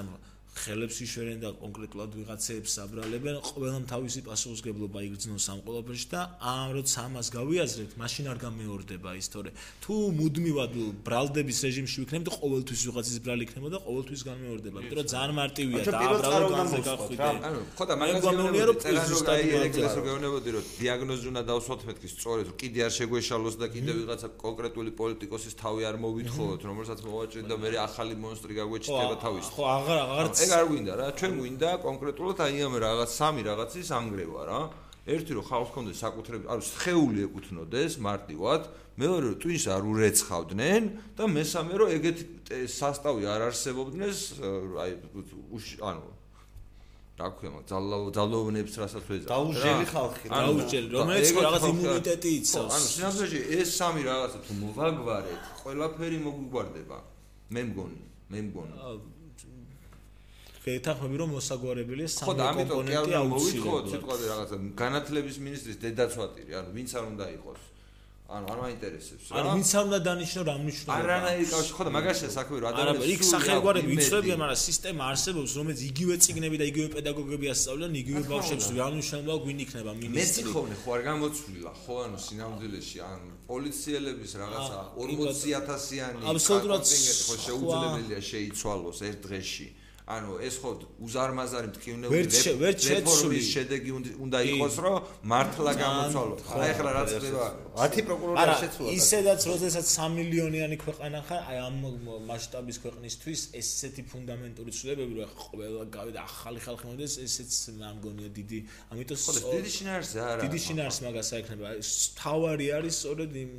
ხელებს იშვერენ და კონკრეტულად ვიღაცებს აბრალებენ, ყველამ თავისი პასუხისგებლობა იგრძნოს ამ ყველაფერში და ამ როცა ამას გავიაზრეთ, მაშინ არ გამეორდება ის თორე. თუ მუდმივად ბრალდების რეჟიმში ვიქნებით, ყოველთვის ვიღაცის ბრალი იქნებოდა, ყოველთვის გამეორდება, იმიტომ რომ ძალიან მარტივია და აბრალო განზე გახვიდე. ანუ ხო და გონია რომ წერა ზუსტად ეგრეს რო გეუბნებოდი რომ დიაგნოზი უნდა დავსვათ მეთქი სწორედ კიდე არ შეგვეშალოს და კიდე ვიღაცა კონკრეტული პოლიტიკოსის თავი არ მოვითხოვოთ, რომელსაც მოვაჭრით და მე ახალი მონსტრი გაგვეჩნდება თავის. ხო, აღარ აღარ ეგ არ გვინდა რა, ჩვენ გვინდა კონკრეტულად აი ამ რაღაც სამი რაღაცის ანგრევა რა. ერთი რომ ხალხს კონდეს საკუთრები, ანუ სხეული ეკუთვნოდეს მარტივად, მეორე რომ twins არ ურეცხავდნენ და მესამე რომ ეგეთი სასტავი არ არსებობდნენ, აი ანუ რა ქვია, ძალოვნებს რასაც ვეძახ. დაუჟელი ხალხი, დაუჟელი, რომელიც რაღაც იმუნიტეტი იცავს. ანუ სინამდვილეში ეს სამი რაღაცა თუ მოვაგვარეთ, ყველაფერი მოგვიგვარდება. მე მგონი, მე მგონი. გეთახმები რომ მოსაგვარებელია სამი კომპონენტი აუცილებლად. სიტყვაზე რაღაცა განათლების მინისტრის დედაცვატირი, ანუ ვინც არ უნდა იყოს. ანუ არ მაინტერესებს რა. ანუ ვინც არ უნდა დანიშნო რა მნიშვნელობა. არანაირი კავშირი, ხო და მაგაშია საქმე რომ ადამიანები სულ იქ სახელგვარები იცოლებიან, მაგრამ სისტემა არსებობს, რომელიც იგივე ციგნები და იგივე პედაგოგები ასწავლიან, იგივე ბავშვებს, რა მნიშვნელობა გვინ იქნება მინისტრი. მე ციხოვნე ხო არ გამოცვლილა, ხო ანუ სინამდვილეში ან პოლიციელების რაღაცა 40000-იანი აბსოლუტურად ხო შეუძლებელია შეიცვალოს ერთ დღეში. ანუ ეს ხო უზარმაზარი მტკივნეული რეფორმის შედეგი უნდა იყოს რომ მართლა გამოცვალო. აი ახლა რა ხდება? 10 პროკურორი შეცვალა. ისედაც როდესაც 3 მილიონიანი ქვეყანა ხარ, აი ამ მასშტაბის ქვეყნისთვის ესეთი ფუნდამენტური ცვლილებები რომ ყველა გავიდა ახალი ხალხი მოდის, ესეც მე მგონია დიდი, ამიტომ ხო დიდი შინაარსი არა. დიდი შინაარსი მაგას აიქნება. თავარი არის სწორედ იმ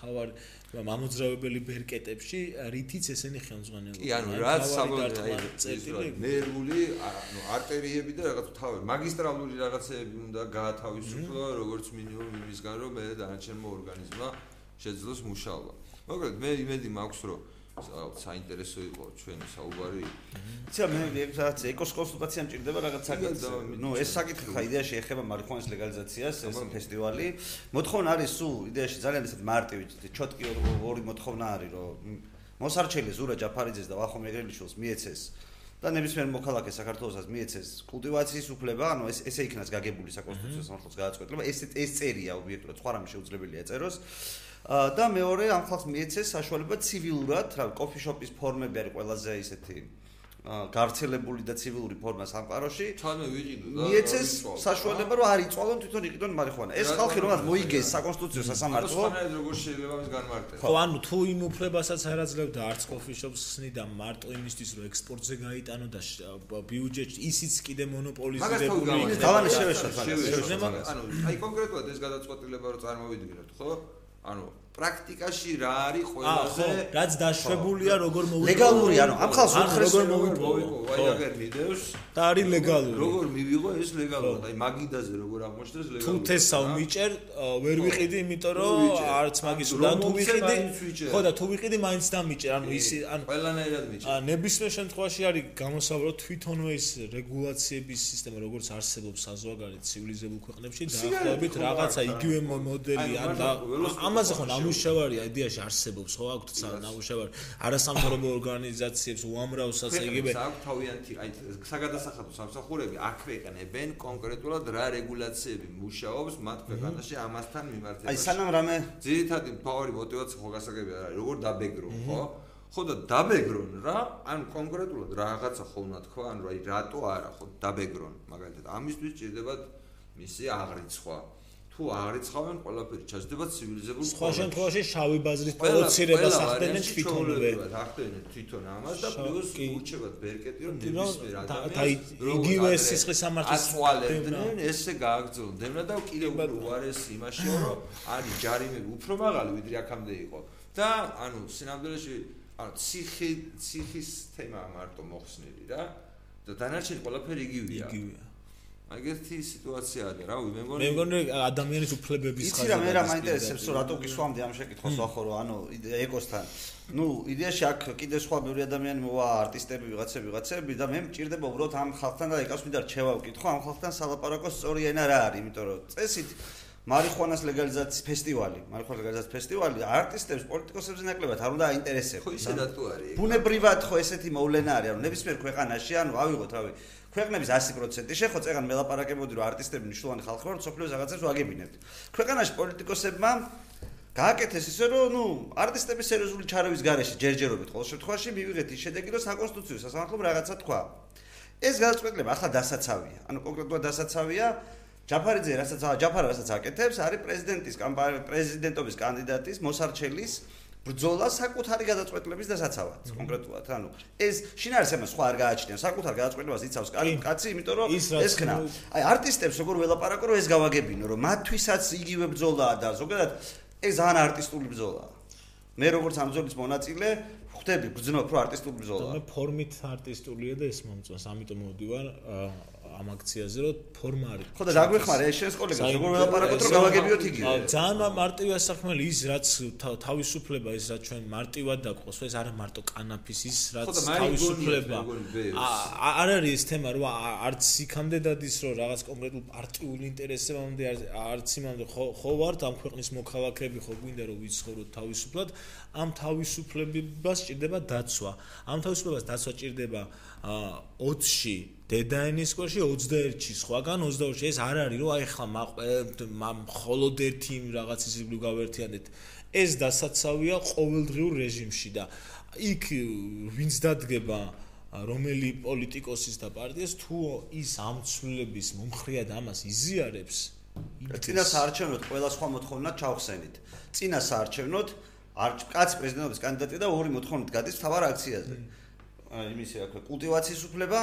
თავარი მამოძრავებელი ბერკეტებში რითიც ესენი ხელმძღვანელობა. კი, ანუ რაც საბოლოო ნერვული, ანუ არტერიები და რაღაც თავი, მაგისტრალური რაღაცეები უნდა გაათავისუფლო, როგორც მინიმუმ იმისგან, რომ მე დანარჩენმა ორგანიზმმა შეძლოს მუშაობა. მოკლედ, მე იმედი მაქვს, რომ საინტერესო იყო ჩვენი საუბარი. ცა მე რაღაც ეკოსკონსულტაცია მჭირდება რაღაც საკითხი. ნუ ეს საკითხი ხა იდეაში ეხება მარიხუანის ლეგალიზაციას, ეს ფესტივალი. მოთხოვნა არის სულ იდეაში ძალიან ისეთ მარტივი, ჩოტკი ორი მოთხოვნა არის, რომ მოსარჩელი ზურა ჯაფარიძეს და ვახო მეგრელიშვილს მიეცეს და ნებისმიერ მოქალაქეს საქართველოსაც მიეცეს კულტივაციის უფლება, ანუ ეს ესე იქნას გაგებული საკონსტიტუციო სამართლის გადაწყვეტილება, ეს ეს წერია ობიექტურად, სხვა რამე შეუძლებელია წეროს. და მეორე ამ ხალხს მიეცეს საშუალება ცივილურად, რა კოფიშოპის ფორმები არის ყველაზე ისეთი გავრცელებული და ცივილური ფორმა სამყაროში. თორმე ვიყიდო და მიეცეს საშუალება რომ არ იწვალონ თვითონ იყიდონ მარიხუანა. ეს ხალხი რომელსაც მოიგეს საკონსტიტუციო სასამართლო. როგორ შეიძლება მის განმარტება? ხო, ანუ თუ იმ უფლებასაც არ აძლევდა არც კოფიშოპს ხსნიდა მარტო იმისთვის რომ ექსპორტზე გაიტანო და ბიუჯეტში ისიც კიდე მონოპოლიზირებული იქნება. თავანი შევეშოთ მაგას. ანუ აი კონკრეტულად ეს გადაწყვეტილება რომ წარმოვიდგინოთ, ხო? ანუ პრაქტიკაში რა არის ყველაზე რაც დაშვებულია როგორ მოვიდა ლეგალური ანუ ამ ხალხს როგორ მოვიდა აი აგერ ნიდევს და არის ლეგალური. როგორ მივიღო ეს ლეგალურად აი მაგიდაზე როგორ აღმოჩნდეს ლეგალურად თუ თესავ მიჭერ ვერ ვიყიდი იმიტომ რომ არც მაგის და თუ ვიყიდი ხო და თუ ვიყიდი მაინც დამიჭერ. ანუ ის ანუ ყველანაირად მიჭერ. ნებისმიერ შემთხვევაში არის გამოსავალო თვითონვე ის რეგულაციების სისტემა როგორც არსებობს საზღვარგარეთ ცივილიზებულ ქვეყნებში დაახლოებით რაღაცა იგივე მოდელი ან ამაზე ხო ნამუშევარი იდეაში არსებობს, ხო, აქვთ ნამუშევარი. არასამთავრობო ორგანიზაციებს უამრავსას იგებენ. აქვს თავიანთი, აი საგადასახადო სამსახურები აკრეკნებენ კონკრეტულად რა რეგულაციები მუშაობს მათ mhm. ქვეყანაში ამასთან მიმართებაში. აი სანამ რამე ძირითადად მთავარი мотивация ხო გასაგებია, როგორ დაბეგრო, mhm. ხო? ხო და დაბეგრონ რა, ან კონკრეტულად რაღაცა ხო უნდა თქვა, ანუ აი რატო არა ხო დაბეგრონ, მაგალითად ამისთვის ჭირდებათ მისი აღრიცხვა. თუ აღრიცხავენ ყველაფერი ჩაჯდება ცივილიზებულ სხვა შემთხვევაში შავი ბაზრის პროცირებას ახდენენ თვითონვე. ახდენენ თვითონ ამას და პლუს ურჩებათ ბერკეტი რომ ნებისმიერ ადამიანს იგივე სისხლის სამართლის აცვალებდნენ ესე გააგრძელდნენ და კიდევ უარეს იმაში რომ არის ჯარიმები უფრო მაღალი ვიდრე აქამდე იყო. და ანუ სინამდვილეში ანუ ციხი ციხის თემა მარტო მოხსნილი რა. და დანარჩენი ყველაფერი იგივეა. იგივეა ეგეთი სიტუაციაა რა ვი მე მგონი მე მგონი ადამიანის უფლებების ხაზი იცი რა მე რა მაინტერესებს რომ რატო გისვამდი ამ შეკითხვას ახო რომ ანუ ეკოსთან ну იდეაში აქ კიდე სხვა ბევრი ადამიანი მოვა არტისტები ვიღაცები ვიღაცები და მე მჭირდება უბრალოდ ამ ხალხთან და ეკას მინდა რჩევა ვკითხო ამ ხალხთან სალაპარაკოს სწორი ენა რა არის იმიტომ რომ წესით მარიხუანას ლეგალიზაციის ფესტივალი, მარიხუანას ლეგალიზაციის ფესტივალი არტისტებს, პოლიტიკოსებს ნაკლებად არ უნდა აინტერესებს. ხო ისე დათო არის. ბუნებრივად ხო ესეთი მოვლენა არის, ანუ ნებისმიერ ქვეყანაში, ანუ ავიღოთ რავი, ქვეყნების 100% შეხო წეგან მელაპარაკებოდი რომ არტისტები მნიშვნელოვანი ხალხი ვარ, სოფლიოს რაღაცებს ვაგებინებთ. ქვეყანაში პოლიტიკოსებმა გააკეთეს ისე რომ ნუ არტისტების სერიოზული ჩარევის გარეშე ჯერჯერობით ყოველ შემთხვევაში მივიღეთ ის შედეგი რომ საკონსტიტუციო სასამართლომ რაღაცა თქვა. ეს გადაწყვეტილება ახლა დასაცავია. ანუ კონკრეტულად დასაცავია ჯაფარიძე რასაც ჯაფარ რასაც აკეთებს არის პრეზიდენტის პრეზიდენტობის კანდიდატის მოსარჩელის ბრძოლა საკუთარი გადაწყვეტილების დასაცავად კონკრეტულად. ანუ ეს შინაარს ემას სხვა არ გააჩნია. საკუთარ გადაწყვეტილებას იცავს კაცი იმიტომ რომ ეს ხნა. აი არტისტებს როგორ ველაპარაკო რომ ეს გავაგებინო რომ მათთვისაც იგივე ბრძოლაა და ზოგადად ეს ძალიან არტისტული ბრძოლაა მე როგორც ამ ბრძოლის მონაწილე ხვდები ბრძნობ რომ არტისტული ბრძოლაა მე ფორმით არტისტულია და ეს მომწონს. ამიტომ მოვდივარ ამ აქციაზე რომ ფორმა არის. ხო და დაგვეხმარა ეს შენს კოლეგას როგორ ველაპარაკოთ რომ გავაგებიოთ იგივე. ძალიან მარტივია საქმე ის რაც თავისუფლება ის რაც ჩვენ მარტივად დაგვყოს ეს არა მარტო კანაფის ის რაც თავისუფლება. არ არის ეს თემა რომ არც იქამდე დადის რომ რაღაც კონკრეტულ პარტიულ ინტერესებამდე არც იმამდე ხო ვართ ამ ქვეყნის მოქალაქეები ხო გვინდა რომ ვიცხოვროთ თავისუფლად ამ თავისუფლებას ჭირდება დაცვა. ამ თავისუფლებას დაცვა ჭირდება 20-ში დედაენის სკოლაში 21-ში სხვაგან 22-ში ეს არ არის რომ აი ხლა მხოლოდ ერთი რაღაც ისიბლი გავერთიანდეთ ეს დასაცავია ყოველდღიურ რეჟიმში და იქ ვინც დადგება რომელი პოლიტიკოსის და პარტიას თუ ის ამცვლების მომხრიად ამას იზიარებს წინა საარჩევნოთ ყველა სხვა მოთხოვნა ჩავხსენით წინა საარჩევნოთ არჩ კაც პრეზიდენტობის კანდიდატი და ორი მოთხოვნით გადის თავარ აქციაზე. იმისი აქვე კულტივაციის უფლება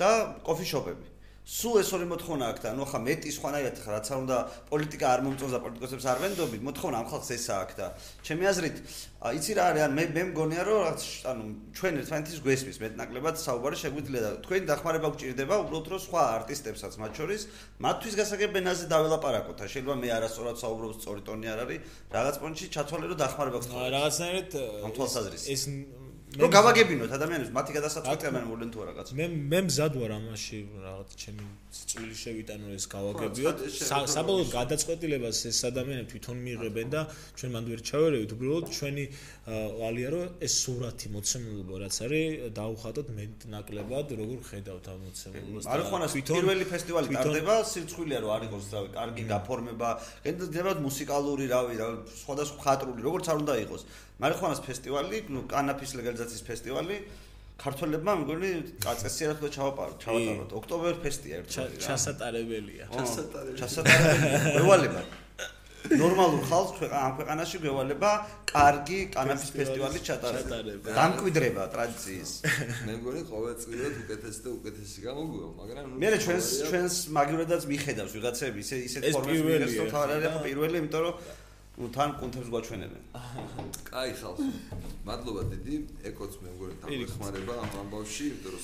და კოფიშოპები. სულ ეს ორი მოთხოვნა აქვს და ნუ ხა მეტი სხვანაირად ხა რაც არ უნდა პოლიტიკა არ მომწონს და პოლიტიკოსებს არ ვენდობი, მოთხოვნა ამ ხალხს ესა აქვს და ჩემი აზრით, იცი რა არის, ან მე მე მგონია რომ რაღაც ანუ ჩვენ ერთმანეთის გვესმის მეტნაკლებად საუბარი შეგვიძლია და თქვენი დახმარება გჭირდება უბრალოდ რომ სხვა არტისტებსაც მათ შორის მათთვის გასაგებენაზე დაველაპარაკოთ. შეიძლება მე არასწორად საუბრობ სწორი ტონი არ არის, რაღაც პონჩი ჩათვალე რომ დახმარება გქონდეს. რაღაცნაირად ამ თვალსაზრისით. ეს რომ გავაგებინოთ ადამიანებს მათი გადასაწყვეტია მე მოლენ თუ რაღაც. მე მე მზად ვარ ამაში რაღაც ჩემი წვლილი შევიტანო ეს გავაგებიოთ. საბოლოოდ გადაწყვეტილებას ეს ადამიანები თვითონ მიიღებენ და ჩვენ მანდ ვერ ჩავერევით, უბრალოდ ჩვენი ვალია რომ ეს სურათი მოცემულობა რაც არის, დაუხატოთ მეტნაკლებად, როგორ ხედავთ ამ მოცემულობას. არხანას პირველი ფესტივალი ტარდება, სირცხვილია რომ არ იყოს ზრავი, კარგი გაფორმება, გენდებად მუსიკალური რავი, სხვადასხვა ხატრული, როგორც არ უნდა იყოს. მარხანას ფესტივალი, ნუ კანაფის ლეგალიზაციის ფესტივალი ქართველებმა მგონი წაწესიერად და ჩავაპარო, ჩავატაროთ. ოქტომბერფესტია ერთად. ჩასატარებელია. ჩასატარებელი. ჩასატარებელი. გევალება. ნორმალურ ხალხს ამ ქვეყანაში გევალება კარგი კანაფის ფესტივალის ჩატარება. დამკვიდრება ტრადიციის. მე მგონი ყოველწლიურად უკეთესი და უკეთესი გამოგვივა, მაგრამ მე ჩვენს ჩვენს მაგივრადაც მიხედავს ვიღაცები ისე ისე ფორმას მიიღებს თავი არის პირველი, იმიტომ რომ თან კონტექსტს გვაჩვენებენ. [LAUGHS] კაი ხალხო. მადლობა დიდი ეკოც მე მგონი თანხმარება ამ ამბავში, იმიტომ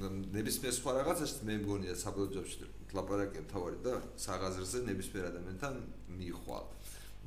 რომ ნებისმიერ სხვა რაღაცას მე მგონია საბოლოოში ლაპარაკი თავარი და საღაზრზე ნებისმიერ ადამიანთან მიხვალ.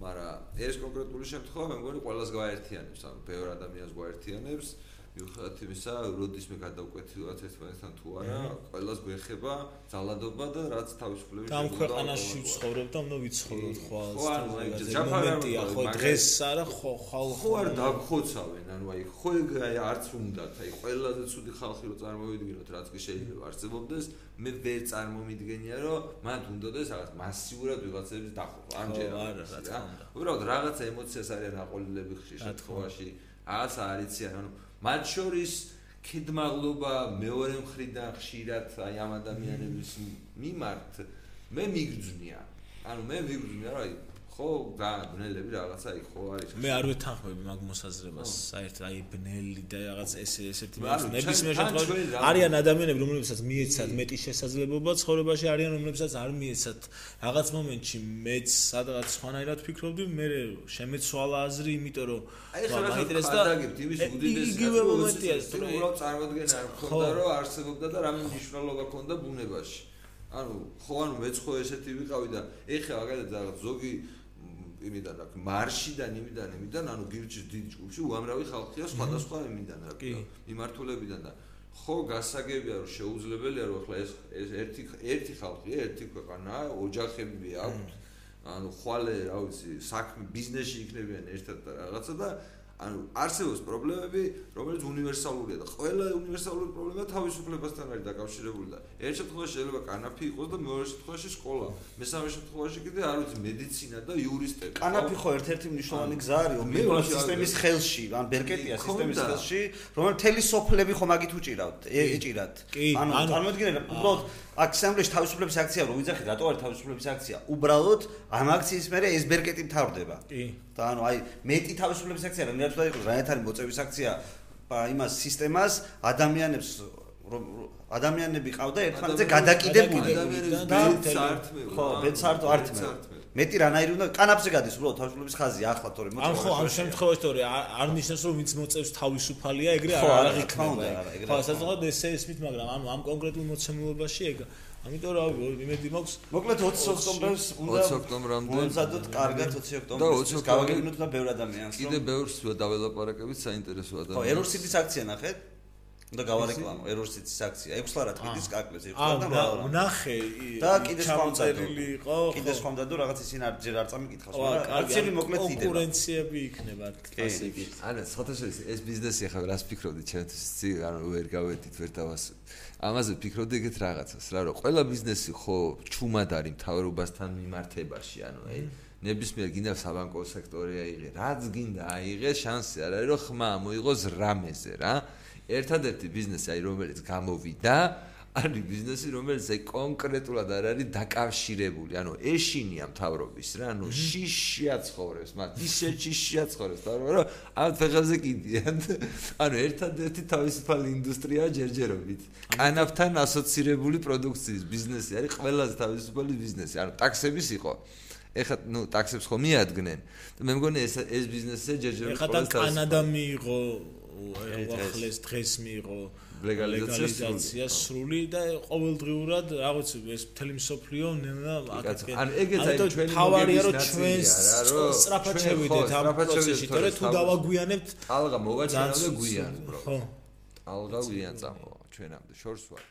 მაგრამ ეს კონკრეტული შემთხვევა მე მგონი ყველას გააერთიანებს, ანუ ბევრ ადამიანს გააერთიანებს. მიუხედავად იმისა, როდის მე გადავკვეთილად ერთმანეთთან თუ არა, ყველას გვეხება ძალადობა და რაც თავისუფლების ამ ქვეყანაში ვცხოვრობ და უნდა ვიცხოვროთ ხვალ. ხო, ანუ აი ჯაფარია, ხო დღეს არა ხო ხალ ხო არ დაგხოცავენ, ანუ აი ხო აი არც უნდათ, აი ყველაზე ცუდი ხალხი რო წარმოვიდგინოთ, რაც კი შეიძლება არსებობდეს, მე ვერ წარმომიდგენია, რომ მათ უნდადეს რაღაც მასიურად ვიღაცების დახოვა. ამჯერად. ხო, არა, რა თქმა უნდა. უბრალოდ რაღაც ემოციას არიან აყოლილები ხშირ შემთხვევაში. რაღაც არიციან, ანუ მათ შორის ქიდმაღლობა მეორე მხრიდან ხშირად აი ამ ადამიანების მიმართ მე მიგძნია. ანუ მე მიგძნია რა ხო ბნელები რაღაცა იქ ხო არის მე არ ვეთანხმები მაგ მოსაზრებას. საერთოდ აი ბნელი და რაღაც ესე ესეთი ნებისმიერ შემთხვევაში არიან ადამიანები რომლებსაც მიეცათ მეტი შესაძლებლობა ცხოვრებაში არიან რომლებსაც არ მიეცათ. რაღაც მომენტში მეც სადღაც სხვანაირად ფიქრობდი მე შემეცვალა აზრი იმიტომ რომ აი ხა მაინტერეს და იმის უდიდეს იგივე მომენტია თუ უბრალოდ წარმოადგენა არ ხონდა რომ არსებობდა და რამე მნიშვნელობა ქონდა ბუნებაში. ანუ ხო ანუ მეც ხო ესეთი ვიყავი და ეხლა მაგალითად რაღაც ზოგი იმიდან აქ მარშიდან იმიდან იმიდან ანუ გირჩის დიდ ჯგუფში უამრავი ხალხია სხვადასხვა იმიდან რა კი. მიმართულებიდან და ხო გასაგებია რომ შეუძლებელია რომ ახლა ეს ეს ერთი ერთი ხალხია ერთი ქვეყანა ოჯახები აქვს ანუ ხვალე რა ვიცი საქმე ბიზნესი იქნებიან ერთად და რაღაცა და ანუ არსებობს პრობლემები, რომელიც უნივერსალურია და ყველა უნივერსალური პრობლემა თავისუფლებასთან არის დაკავშირებული და ერთ შემთხვევაში შეიძლება კანაფი იყოს და მეორე შემთხვევაში სკოლა. მესამე შემთხვევაში კიდე არ ვიცი მედიცინა და იურისტები. კანაფი ხო ერთ-ერთი მნიშვნელოვანი გზა არის ოპერაციული სისტემის ხელში, ან ბერკეტია სისტემის ხელში, რომელიც თელი სოფლები ხო მაგით უჭირავთ, ეჭირათ. ანუ წარმოიდგინეთ, უბრალოდ აქ სამბლეში თავისუფლების აქცია რო ვიძახი, რატო არის თავისუფლების აქცია? უბრალოდ ამ აქციის მერე ეს ბერკეტი მთავრდება. კი. და ანუ აი მეტი თავისუფლების აქცია რა ნერვთა იყოს რა ერთარი მოწევის აქცია იმას სისტემას ადამიანებს ადამიანები ყავდა ერთმანეთზე გადაკიდებული. და საერთმე ხო ბეცარტო არტმე მეტი რანაირი უნდა კანაფზე გადის უბრალოდ თავისუფლების ხაზი ახლა თორე მოწევა ან ხო ამ შემთხვევაში თორე არ ნიშნავს რომ ვინც მოწევს თავისუფალია ეგრე არ აღიქნება ხო საზოგადოება ესე ისმით მაგრამ ანუ ამ კონკრეტულ მოცემულობაში ეგ ამიტომ რა იმედი მაქვს. მოკლედ 20 ოქტომბერს უნდა 20 ოქტომბრამდე. მომზადოთ კარგად 20 ოქტომბერს. გავაგებინოთ და ბევრ ადამიანს კიდე ბევრს დაველაპარაკებით საინტერესო ადამიანს. ხო ერორსიტის აქცია ნახეთ უნდა გავარეკლამო ერორსიტის აქცია. 6 ლარად კიდის კაკლებს ერთხელ და მრავალ ნახე და კიდე სხვამდადო იყო კიდე სხვამდადო რაღაც ისინი არ ჯერ არ წამიკითხავს მაგრამ აქციები მოკლედ იდება კონკურენციები იქნება ასე კი. ანუ სხვათა ეს ბიზნესი ახლა რას ფიქრობდი? ჩემთვის ცი ანუ ვერ გავედით ვერ დავასვით ამაზე ფიქრობდი ეგეთ რაღაცას რა რომ ყველა ბიზნესი ხო ჩუმად არის მთავრობასთან მიმართებაში ანუ აი ნებისმიერ გინდა საბანკო სექტორი აიღე რაც გინდა აიღე შანსი არ არის რომ ხმა მოიღოს რამეზე რა ერთადერთი ბიზნესი აი რომელიც გამოვიდა არის ბიზნესი რომელიც აი კონკრეტულად არ არის დაკავშირებული. ანუ ეშინია მთავრობის რა ანუ შიშია ცხოვრებს მათ ისე შიშია ცხოვრებს მთავრობა რომ ამ ფეხებზე კიდიან. ანუ ერთადერთი თავისუფალი ინდუსტრია ჯერჯერობით. კანაფთან ასოცირებული პროდუქციის ბიზნესი არის ყველაზე თავისუფალი ბიზნესი. ანუ ტაქსების იყო. ეხლა ნუ ტაქსებს ხომ მიადგნენ? მე მგონი ეს ეს ბიზნესზე ჯერჯერობით ეხლა და კანადა მიიღო ახალეს დღეს მიიღო ლეგალიზაცია სრული და ყოველდღიურად რაღაც ეს მთელი მსოფლიო ნელა აკეთებს. ან ეგეც არის ჩვენი თავარია რომ ჩვენ სწრაფად შევიდეთ ამ პროცესში, თორე თუ დავაგვიანებთ ალღა მოვაჩერებთ გვიან, ხო. ალღა გვიან წამოვა ჩვენამდე შორს ვარ.